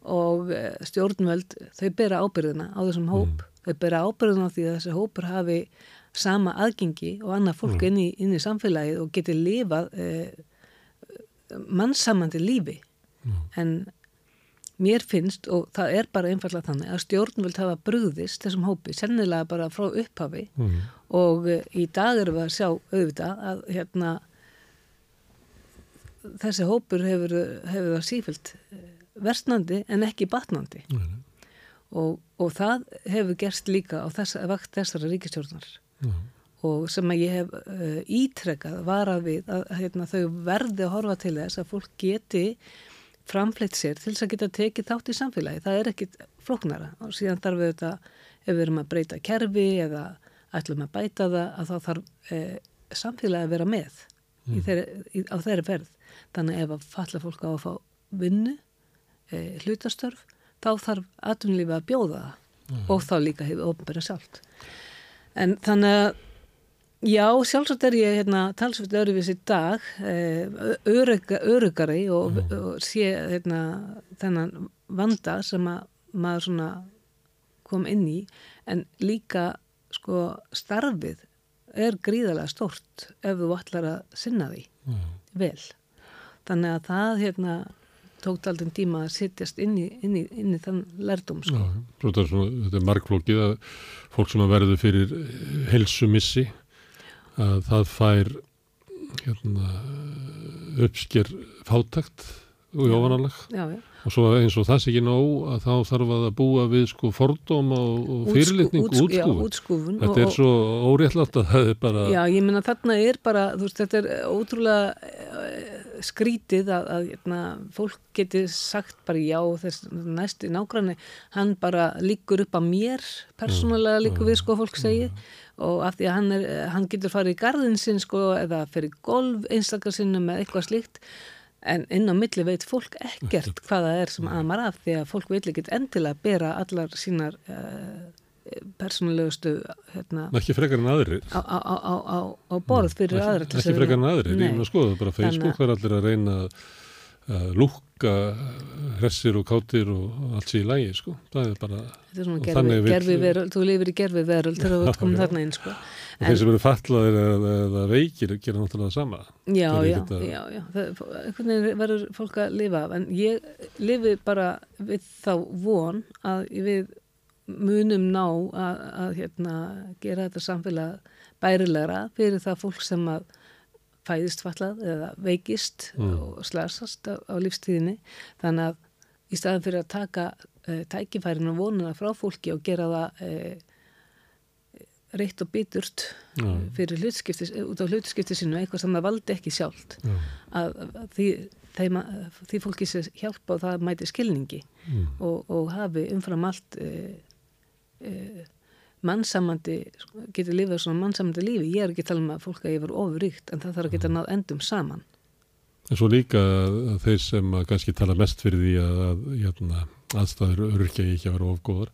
og eh, stjórnvöld, þau bera ábyrðina á þessum hóp, þau bera ábyrðina á því að þessi hópur hafi sama aðgengi og annað fólk inn, í, inn í samfélagið og geti lifað eh, mannsamandi lífi. En mér finnst og það er bara einfallega þannig að stjórnvöld hafa brugðist þessum hópi, sennilega bara frá upphafi. Mm. og eh, í dag erum við að sjá auðvitað að hérna þessi hópur hefur, hefur það sífilt versnandi en ekki batnandi. Og, og það hefur gerst líka á þess, vakt þessara ríkistjórnar Já. og sem að ég hef uh, ítrekkað varað við að hérna, þau verði að horfa til þess að fólk geti framfleitt sér til þess að geta tekið þátt í samfélagi. Það er ekkit flóknara og síðan þarf við þetta, ef við erum að breyta kerfi eða ætlum að bæta það, að þá þarf eh, samfélagi að vera með í þeirri, í, á þeirri ferð. Þannig ef að falla fólk á að fá vinnu e, hlutastörf þá þarf atvinnulífi að bjóða það og þá líka hefur ofnbæra sjálft en þannig að já, sjálfsagt er ég hérna, talsveit öðruvís í dag örugga, örugari og, og sé hérna, þennan vanda sem að maður svona kom inn í. En líka sko starfið er gríðarlega stort ef þú ætlar að sinna því Já. vel. Þannig að það hérna tókt aldrei tíma að sittjast inn í, inn í, inn í þann lærdum sko. Já, er, svona, þetta er margflókið að fólk sem að verður fyrir helsumissi að það fær hérna, uppsker fátakt og jóvanalag og svo eins og það sé ekki nóg að þá þarf að búa við sko fordóma og, fyrirlitning útskú- já, útskúfun. útskúfun Þetta er svo óréttlátt að það er bara Já, ég meina þarna er bara, þú veist, þetta er ótrúlega eh, skrítið að, að hérna, fólk geti sagt bara já, þess næsti nágranni, hann bara líkur upp að mér, persónulega líkur við, sko, fólk segi og af því að hann, er, hann getur farið í garðin sinn, sko, eða fyrir golf einstakar sinnum eða eitthvað slíkt. En inn á milli veit fólk ekkert hvað það er sem amar af því að fólk vil ekki endilega bera allar sínar uh, persónulegustu hérna, ekki frekar en aðrir. á, á, á, á, borð fyrir aðra Ekki frekar en aðrir. Ég mun að skoða bara Facebook er allir að reyna að, að lúkka hressir og kátir og allt sér í lægi, sko. Það er bara, er gerfi, gerfi veröld, þú lifir í gerfi veröld þegar þú já. þarna inn sko. og þeir sem eru fatlaðir eða, veikir gera náttúrulega sama. Já, já, að- já, já, einhvern veginn verður fólk að lifa en ég lifi bara við þá von að við munum ná að, að hérna, gera þetta samfélag bærilegra fyrir það fólk sem að fæðist fallað eða veikist Mm. og slasast á, á lífstíðinni þannig að í staðan fyrir að taka uh, tækifærin og vonuna frá fólki og gera það uh, reitt og biturt Já. fyrir hlutskipti, út á hlutskipti sinu eitthvað sem það valdi ekki sjálft Já. að, að því, þeim, því fólki sér hjálpa og það mæti skilningi Mm. og, og hafi umfram allt e, e, mannsamandi getur lifað svona mannsamandi lífi ég er ekki að tala um að fólk að ég verið ofurríkt en það þarf að geta náð endum saman En svo líka þeir sem að kannski tala mest fyrir því að, að jæna, aðstæður örkja ekki að vera ofgóðar,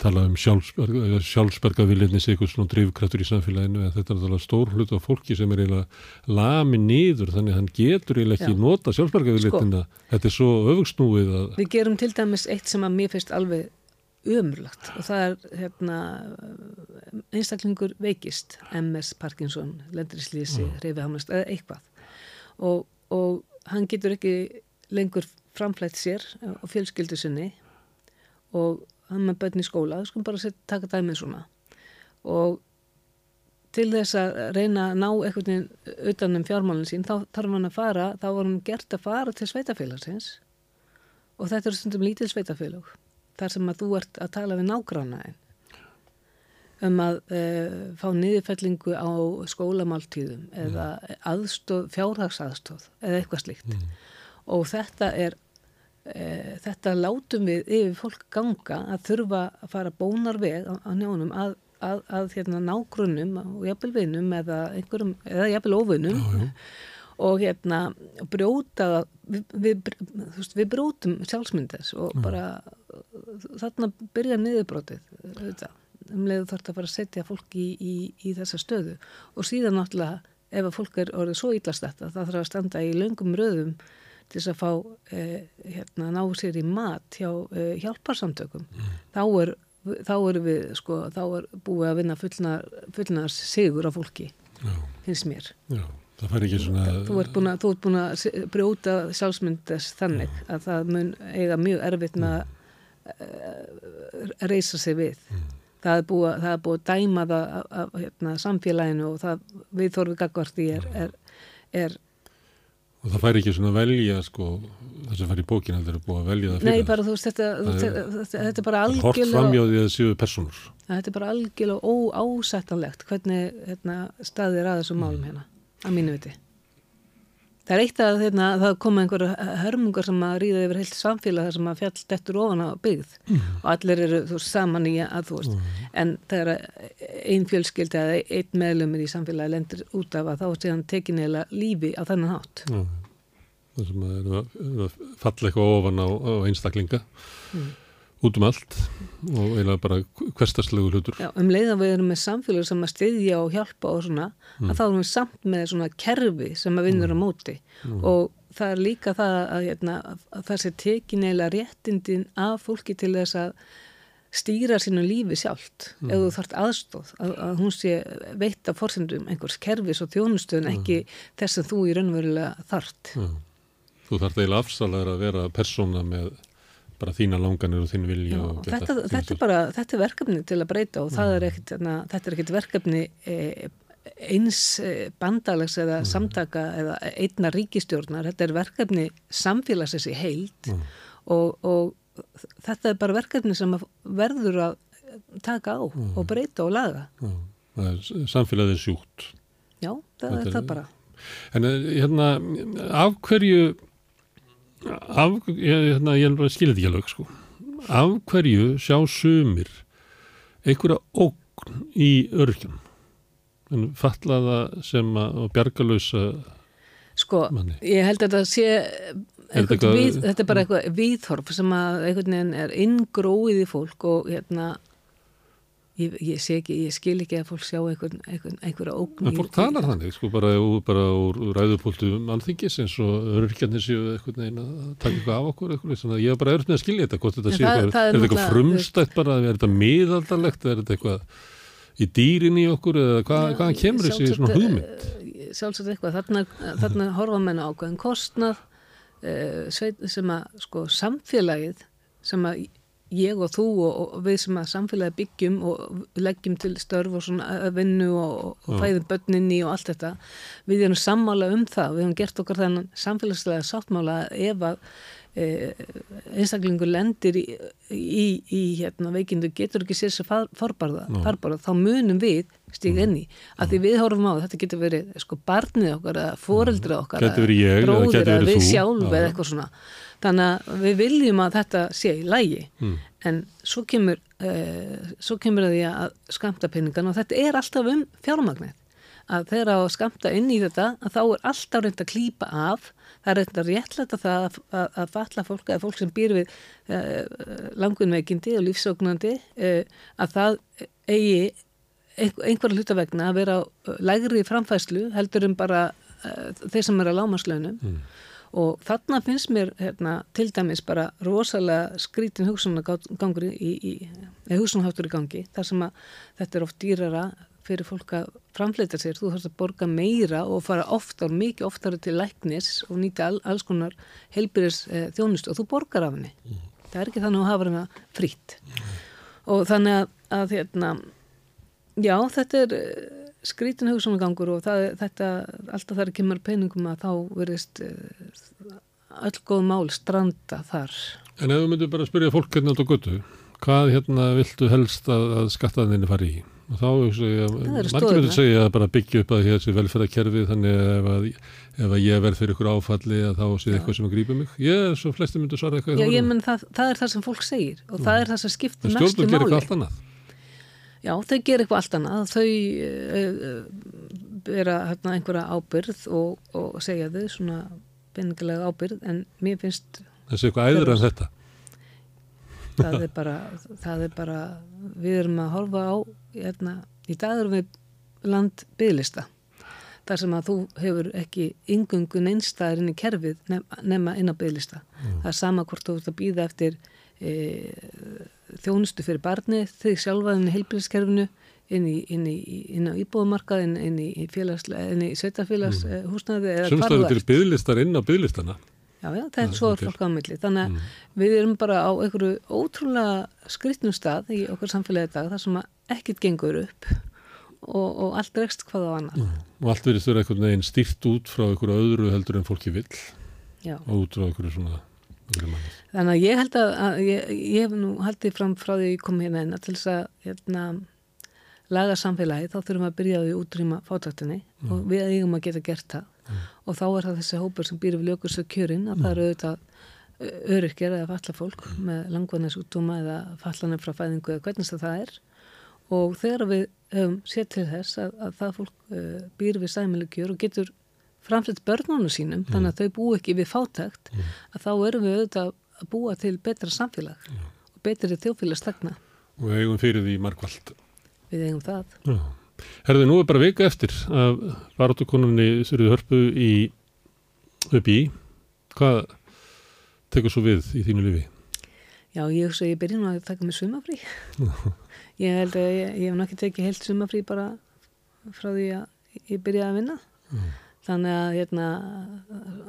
tala um sjálfsberga viljarni sig eitthvað svona drifkraftur í samfélaginu en þetta er náttúrulega stór hlut af fólki sem er eiginlega lami niður þannig að hann getur eiginlega ekki Já. nota sjálfsberga viljarnina. Þetta er svo öfugsnúið að við gerum til dæmis eitt sem að mér finnst alveg umrlagt og það er hérna, einstaklingur veikist MS Parkinson, lendrislýsi, mm. reyfihamnast eða eitthvað. Og, og hann getur ekki lengur framflætt sér og fjölskyldu sinni og hann með börn í skóla, við skulum bara set, taka dæmið svona. Og til þess að reyna að ná einhvern veginn utan um fjármálinn sín þá þarf hann að fara, þá var hann gert að fara til sveitafélagsins og þetta eru stundum lítil sveitafélag þar sem að þú ert að tala við nágrannaðin um að uh, fá niðurfellingu á skólamáltíðum eða aðstóð, fjárhagsaðstóð eða eitthvað slíkt og þetta er uh, þetta látum við yfir fólk ganga að þurfa að fara bónarveg á, á njónum að, að, að hérna, nágrunum og jafnvel vinum eða eða jafnvel já. Og hérna brjóta við, við, veist, við brjótum sjálfsmyndes og bara þarna byrja niðurbrótið um leiðu þarf að fara að setja fólk í, í, í þessa stöðu. Og síðan náttúrulega ef að fólk er orðið svo ítlast þetta það þarf að standa í löngum röðum til þess að fá eh, hérna, ná sér í mat hjá eh, hjálparsamtökum þá er þá erum við, sko, þá er búið að vinna fullnar, fullnar sigur á fólki, finnst mér. Já. Það fær ekki svona... þú ert búin að, ert búin að brjóta sjálfsmyndes þannig að það mun eiga mjög erfitt með að uh, reysa sig við það er að- það er búið að dæma það af, af hérna, samfélaginu og það við þorfið gagvart í er, er, er Og það fær ekki svona að velja, sko, það sem fær í bókina, það er búið að velja það nei fyrir. bara þú veist þetta, Það þetta, þetta, þetta er bara það. Hort algjörlega framjáði að séu personur. þetta er bara algjörlega óásættanlegt hvernig hérna, staðir að þessum málum hérna að mínu viti. Það er eitt að hérna, það koma einhverja hörmungar sem að ríða yfir heilt samfélag þar sem að fjall dettur ofan á byggð. Og allir eru þú saman í að þú veist. En þegar ein fjölskyldi eða einn meðlumir í samfélagi lendir út af að þá sé hann tekin eða lífi á þennan hátt. Já. það sem að, er að, er að falla eitthvað ofan á, á einstaklinga út um allt og eiginlega bara hverstarslegu hlutur. Já, um leið að við erum með samfélag sem að styðja og hjálpa og svona, að þá erum við samt með svona kerfi sem að vinnur á móti. Og það er líka það að, hérna, að það sé tekin eiginlega réttindin af fólki til þess að stýra sínu lífi sjálft. Ef þú þarft aðstóð, að, að hún sé veitt af fórsendum einhvers kerfis og þjónustöðun ekki þess að þú í raunverulega þart. Já. Þú þarf eiginlega afsalega að vera persóna með bara þína langanir og þín vilja Já, og geta þetta, þín þetta er bara, þetta er verkefni til að breyta og það er ekkit, hérna, þetta er ekkit verkefni eh, eins eh, bandalags eða samtaka eða einna ríkistjórnar, þetta er verkefni samfélagsins í heild og, og þetta er bara verkefni sem verður að taka á og breyta og laga. Er samfélagið er sjúkt. Já, það Þetta er það bara. En eh, hérna, af hverju, af, ég, hérna, ég þetta ekki alveg, sko. Af hverju sjá sumir einhverja ógn í örkjum? En fallaða sem að bjargalösa, Sko, Manni. ég held að þetta sé eitthvað- við, þetta er bara eitthvað viðhorf sem að einhvern veginn er inngróið í fólk og hérna ég, ég sé ekki, ég skil ekki að fólk sjá einhvern, einhvern, einhverja ógn en fólk talar þannig, sko, bara, bara úr ræðupóltu alþingis eins og örkjarnir séu einhvern veginn að taka eitthvað af okkur, eitthvað, svona, ég er bara með að skilja þetta, hvort þetta En sé það- eitthvað, það er er þetta eitthvað frumstætt bara, er þetta miðaldalegt, er þetta eitthvað í dýrin í okkur eða hvað, hvaðan kemur þessi svona hugmynd? Sjálfsagt eitthvað, þarna, þarna horfa menn á ákveðin kostnað uh, sem að sko samfélagið sem að ég og þú og, og við sem að samfélagið byggjum og leggjum til störf og svona vinnu og, og fæðum börninni og allt þetta við erum sammála um það, við hefum gert okkar þennan samfélagslega sáttmála ef að e, einstaklingur lendir í, í, í hérna, veikindu getur ekki sér sér farbarða, farbarða þá munum við stíga inn í. Að því við horfum á þetta getur verið sko barnið okkar eða foreldrið okkar bróðir við sjálf Já, eða eitthvað svona þannig að við viljum að þetta sé í lægi Mm. en svo kemur uh, svo kemur að því að skamta peningan og þetta er alltaf um fjármagnið að þegar á að skamta inn í þetta að þá er alltaf reynd að klípa af það er reynd að réttlæta það að, að, að falla fólk eða fólk sem býr við uh, langunveikindi og lífsóknandi uh, að það eigi einhver, einhverja hluta vegna að vera á lægri framfæslu heldur en bara þeir sem eru að lámaslaunum Mm. Og þarna finnst mér hérna, til dæmis bara rosalega skrítin hugsunargangur í, í, í gangi þar sem að þetta er oft dýrara fyrir fólk að framfleyta sér, þú þarfst að borga meira og fara oftar, mikið oftar til læknis og nýta all, alls konar helbyrðis eh, þjónustu og þú borgar af henni. Það er ekki þannig að hafa hana frýtt og þannig að, að hérna, já, þetta er skrítin hugsunargangur og það, þetta, alltaf þar kemur peningum að þá verðist eh, öll góð mál stranda þar. En ef þú myndir bara að spyrja fólk hérna á götu, hvað hérna viltu helst að, að skattaðinni fari í? Og þá eru margir myndir segja að bara byggja upp að þessi velferðarkerfi þannig að ef, að ef að ég verð fyrir ykkur áfalli að þá sé eitthvað sem að grípa mig. Ég, svo flesti myndir svara eitthvað. Já, ég menn það, það er það sem fólk segir og það er það sem skiptir mestu máli. Já, þau gerir eitthvað allt annað, þau uh, bera hérna einhverja ábyrð og, og segja þau svona peningilega ábyrð en mér finnst Þessi eitthvað æður en þetta. það er bara, það er bara við erum að horfa á hérna, í dag erum við land bygglista þar sem að þú hefur ekki yngungun einstæðar inn í kerfið nema, nema inn á bygglista það er sama hvort þú ert að býða eftir e, þjónustu fyrir barni þig sjálfa inn í heilbyrðiskerfinu inn í, inn í, inn á íbúðumarkað inn, inn í, í sveitafélags mm. húsnaði ert til bygglistar inn á bygglistana. Já, já, það er svo fólk á milli. Þannig að við erum bara á einhverju ótrúlega skrittnum stað í okkur samfélagi í dag þar sem að ekkert gengur upp og, og allt rekst hvað á annað. Og allt verið þurra einhvern veginn stýrt út frá einhverju öðru heldur en fólki vill Já. og út frá einhverju svona. Þannig að ég held að, að ég, ég hef nú haldið fram frá því ég kom hérna að til þess að hérna, laga samfélagi þá þurfum við að byrja á því að útrýma fátaktinni og við eigum að geta gert það. Og þá er það þessi hópur sem býr við ljókursu kjörin að það eru auðvitað öryrkjar eða falla fólk með langvarnis útdóma eða fallanir frá fæðingu eða hvernig það er. Og þegar við höfum sér til þess að, að það fólk uh, býr við sæmileg kjör og getur framflýtt börnunum sínum, þannig að þau bú ekki við fátækt, að þá erum við auðvitað að búa til betra samfélag og betri þjófélagstegna. Og við eigum fyrir því markvald. Við eigum það. Já. Herði, nú er bara vika eftir að barátukonunni Sörðu Hörpu í upp í. Hvað tekur svo við í þínu lifi? Já, ég ég byrja nú að taka mig sumafrí. [laughs] ég held að ég, ég hef náttúrulega tekið heilt sumafrí bara frá því að ég byrjaði að vinna. Þannig að hérna,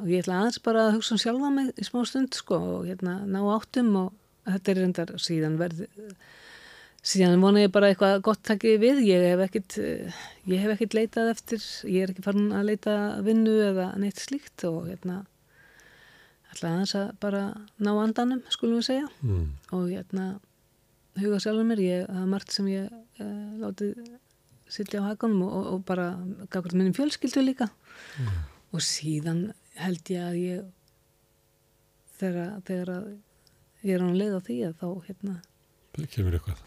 ég ætla aðeins bara að hugsa um sjálfa mig í smá stund sko og hérna ná áttum og þetta er reyndar síðan verði, síðan vona ég bara eitthvað gott takkið við. Ég hef ekkit, ég hef ekkit leitað eftir, ég er ekki farin að leita vinnu eða neitt slíkt og hérna ætla aðeins að bara ná andanum, skulum við segja Mm. og hérna huga sjálfur mér, ég hafa margt sem ég uh, látið sitja á hakanum og, og, bara gafkvæmt minnum fjölskyldu líka. Og síðan held ég að ég þegar, þegar að ég er á leið á því að þá hérna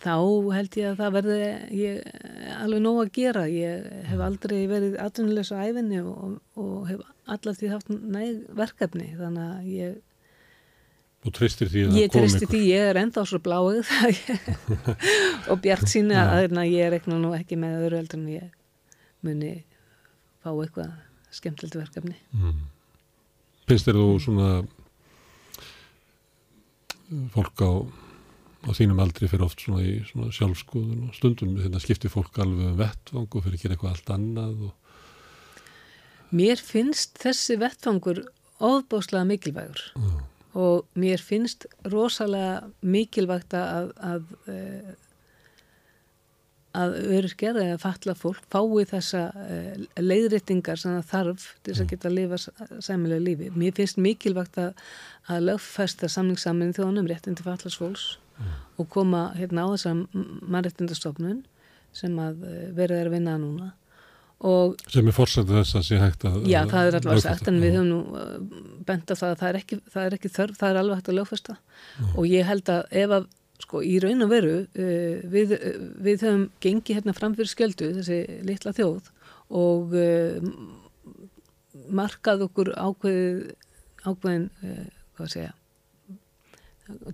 þá held ég að það verði ég, alveg nóg að gera. Ég hef aldrei verið atvinnulegs á æfinni og, og hef allar því haft næg verkefni. Þannig að ég Og treystir því að Ég koma tristi því, ég er enda á svo bláið [laughs] og bjart síni að hérna, ég er nú ekki með öðru heldur en ég muni fá eitthvað skemmtilegt verkefni. Mm. Finnst þér þú svona fólk á, á þínum aldri fyrir oft svona í svona sjálfskoðun og stundum hérna skiptir fólk alveg um vettvang og fyrir að gera eitthvað allt annað og Mér finnst þessi vettfangur óbáslega mikilvægur Já. Og mér finnst rosalega mikilvægt að að, eh, að öryrkjar eða fatla fólk fái þessa uh, leiðréttingar sem það þarf til þess að geta að lifa sæmilega lífi. Mér finnst mikilvægt að, að lögfesta samningssaminn þjónum réttindi fatlas fólks og koma hérna á þessa mannréttindastofnun sem að verið er að vinna núna og sem er fórsættu þess að sé hægt að Já, það er lögfesta. sagt en við höfum nú uh, bent á það að það er ekki, það er ekki þörf, það er alveg hægt að lögfesta og ég held að ef að sko í raun og veru uh, við, uh, við höfum gengið hérna fram fyrir skjöldu þessi litla þjóð og uh, markað okkur ákveð, ákveðin uh, hvað að segja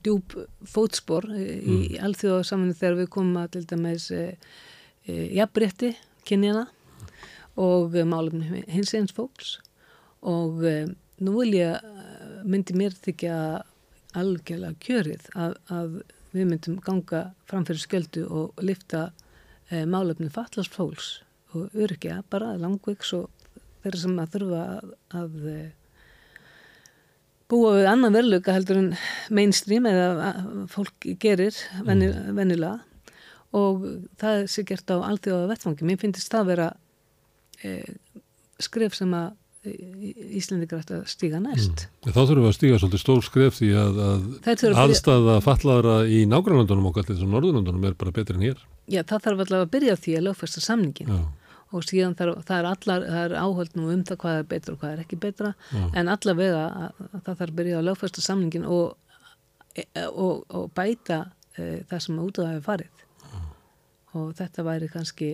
djúb fótspor í mm. alþjóðasaminu þegar við komum að til dæmis uh, jafnrétti kynjana og uh, málefni hins eins fólks. Og um, nú vil ég uh, myndi mér þykja algjörlega kjörið að, að við myndum ganga framfyrir skjöldu og lifta uh, málefni fallast fólks og örkja bara langveiks og þeirra sem að þurfa að, að búa við annan verðluga heldur en mainstream eða fólk gerir venni, vennilega og það sé gert á allþjóða vettfangi. Mér finnst það vera eh, skref sem að Íslendingar ætti að stíga næst. Mm. Þá þurfum við að stíga svolítið stór skref því að, að aðstæða fatlaðara í nágrannlandunum okkar til þess að norðurlandunum er bara betri en hér. Já, það þarf allavega að byrja á því að lögfesta samningin Já, og síðan þarf, það er allar, það er áhöld nú um það hvað er betra og hvað er ekki betra Já. en allavega að, að það þarf að byrja á lögfesta samningin og, e, og, og bæta e, það sem út af það hefur farið og þetta væri kannski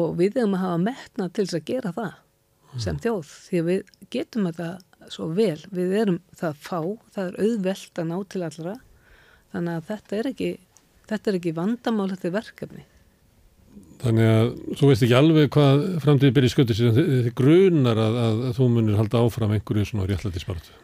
og við hefum að hafa metna til þess að gera það sem þjóð því að við getum þetta svo vel, við erum það fá það er auðvelt að ná til allra þannig að þetta er ekki þetta er ekki vandamál, þetta er verkefni Þannig að þú veist ekki alveg hvað framtíði byrja skötu síðan þið, grunar að, að, að þú munir halda áfram einhverju svona réttlættisbaratu.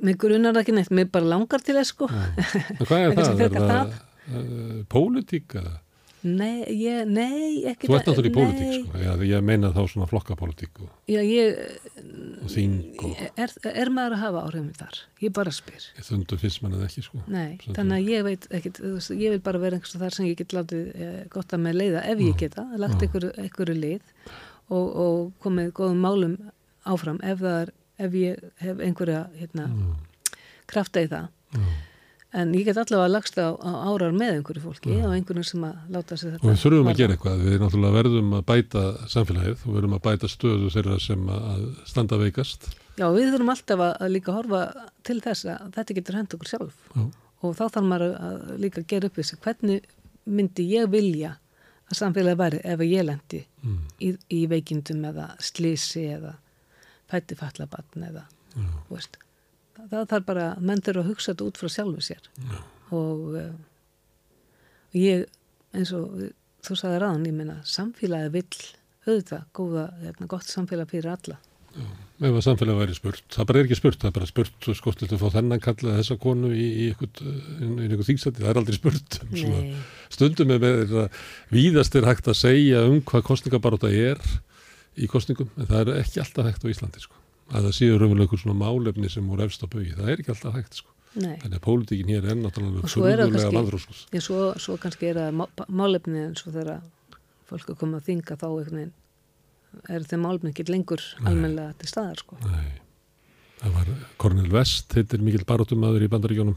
Mér grunar það ekki neitt, mér bara langar til þess sko. En hvað er [laughs] það? Er frekar það uh, pólitík? eða? Nei, ég, nei, ekki Þú ert náttúrulega í pólitík sko. Já, ég meina þá svona flokkapólitík og, Já, ég, og þing og er, er maður að hafa áhrifin þar? Ég bara spyr. þundu finnst mann eða ekki sko. Nei, Svo þannig að ég veit veist, ég vil bara vera einhvers þar sem ég get látið eh, gott að með leiða ef ég geta, lagt einhverju, einhverju lið og, og komið góðum málum áfram ef það er, ef ég hef einhverja hérna, krafta í það. Já. En ég get allavega lagst á, á árar með einhverju fólki og einhverjum sem að láta sig þetta. Og við þurfum að varða. gera eitthvað. Við náttúrulega verðum að bæta samfélagið og verðum að bæta stöðu þeirra sem að standa veikast. Já, við þurfum alltaf að, að líka horfa til þess að þetta getur hend okkur sjálf Já. og þá þarf maður að líka gera upp þessi hvernig myndi ég vilja að samfélagi væri ef ég lendi mm, í, í veikindum eða slísi eða fætti fallabatn eða já, þú veist. Það, þarf bara, menn þurfa að hugsa þetta út frá sjálfu sér. Já, og uh, ég eins og þú sagði ráðan, ég meina samfélagi vill auðvitað, góða, hérna, gott samfélag fyrir alla. Ef að samfélag væri spurt, það bara er ekki spurt, það er bara spurt sko til að fá þennan kalla þessa konu í, í einhver þýksæti, það er aldrei spurt. [laughs] Um stundum er með víðast er hægt að segja um hvað kostningabaróta er í kostningum, en það er ekki alltaf hægt á Íslandi sko. Að það séu raunverulega einhver svona málefni sem voru efst á baugi, það er ekki alltaf hægt sko. nei. Þannig að pólitíkin hér er náttúrulega svo kannski- vandróskus Já, svo, svo kannski er það má- málefni eins og þegar fólk er komið að þinga þá veginn er þeim málefni ekki lengur almennilega til staðar sko. Nei, það var Cornel West, heitir mikil baróttumæður í bandaríkjónum,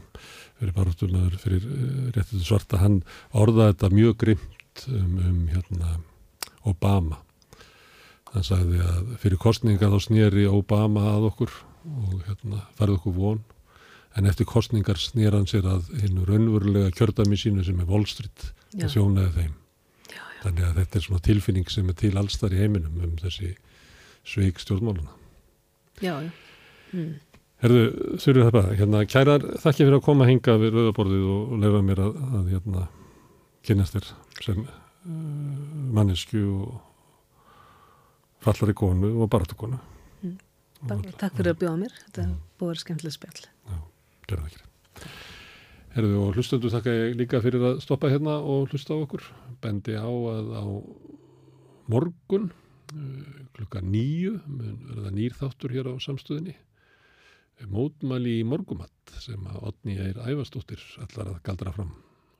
fyrir baróttumæður fyrir uh, réttið svarta, hann orðaði þetta mjög grimt um, um hérna, Obama. Hann sagði að fyrir kostninga þá snýri Obama að okkur og hérna, farið okkur von, en eftir kostningar snýr hann sér að hinn raunverulega kjördami sínu sem er Wall Street Já. og þjónaði þeim. Já, já. Þannig að þetta er svona tilfinning sem er til allstar í heiminum um þessi sveik stjórnmáluna. Já. Mm. Herðu, þurfið það bara, hérna, kærar þakki fyrir að koma að hinga við rauðaborðið og, leifa mér að, að hérna, kynast þér sem uh, mannesku og fallari konu og baráttukonu. Mm. Takk fyrir að bjóða mér, þetta er búið að vera skemmtileg spjall. Já, gerða það ekki. Herðu, og hlustendur þakka ég líka fyrir að stoppa hérna og hlusta á okkur. Bendi á að á morgun uh, klukka nýju mun verða nýr þáttur hér á samstöðinni. Mótmæli í morgumatt sem að Otni Eir Ævastóttir allar að galdra fram.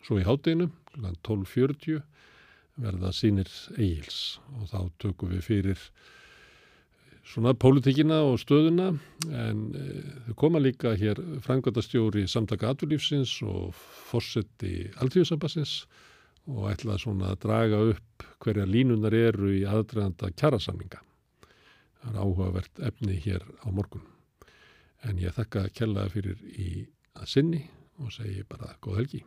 Svo í hátdeinu, klukkan 12.40 verða sínir eigils og þá tökum við fyrir svona pólitíkina og stöðuna en e, þau koma líka hér frangöndastjóri samtaka atvinnlífsins og fórseti alþjóðsambassins og ætla svona að draga upp hverja línunar eru í aðdraganda kjarasamninga. Það er áhugavert efni hér á morgun. En ég þakka kellaða fyrir í að sinni og segi bara góð helgi.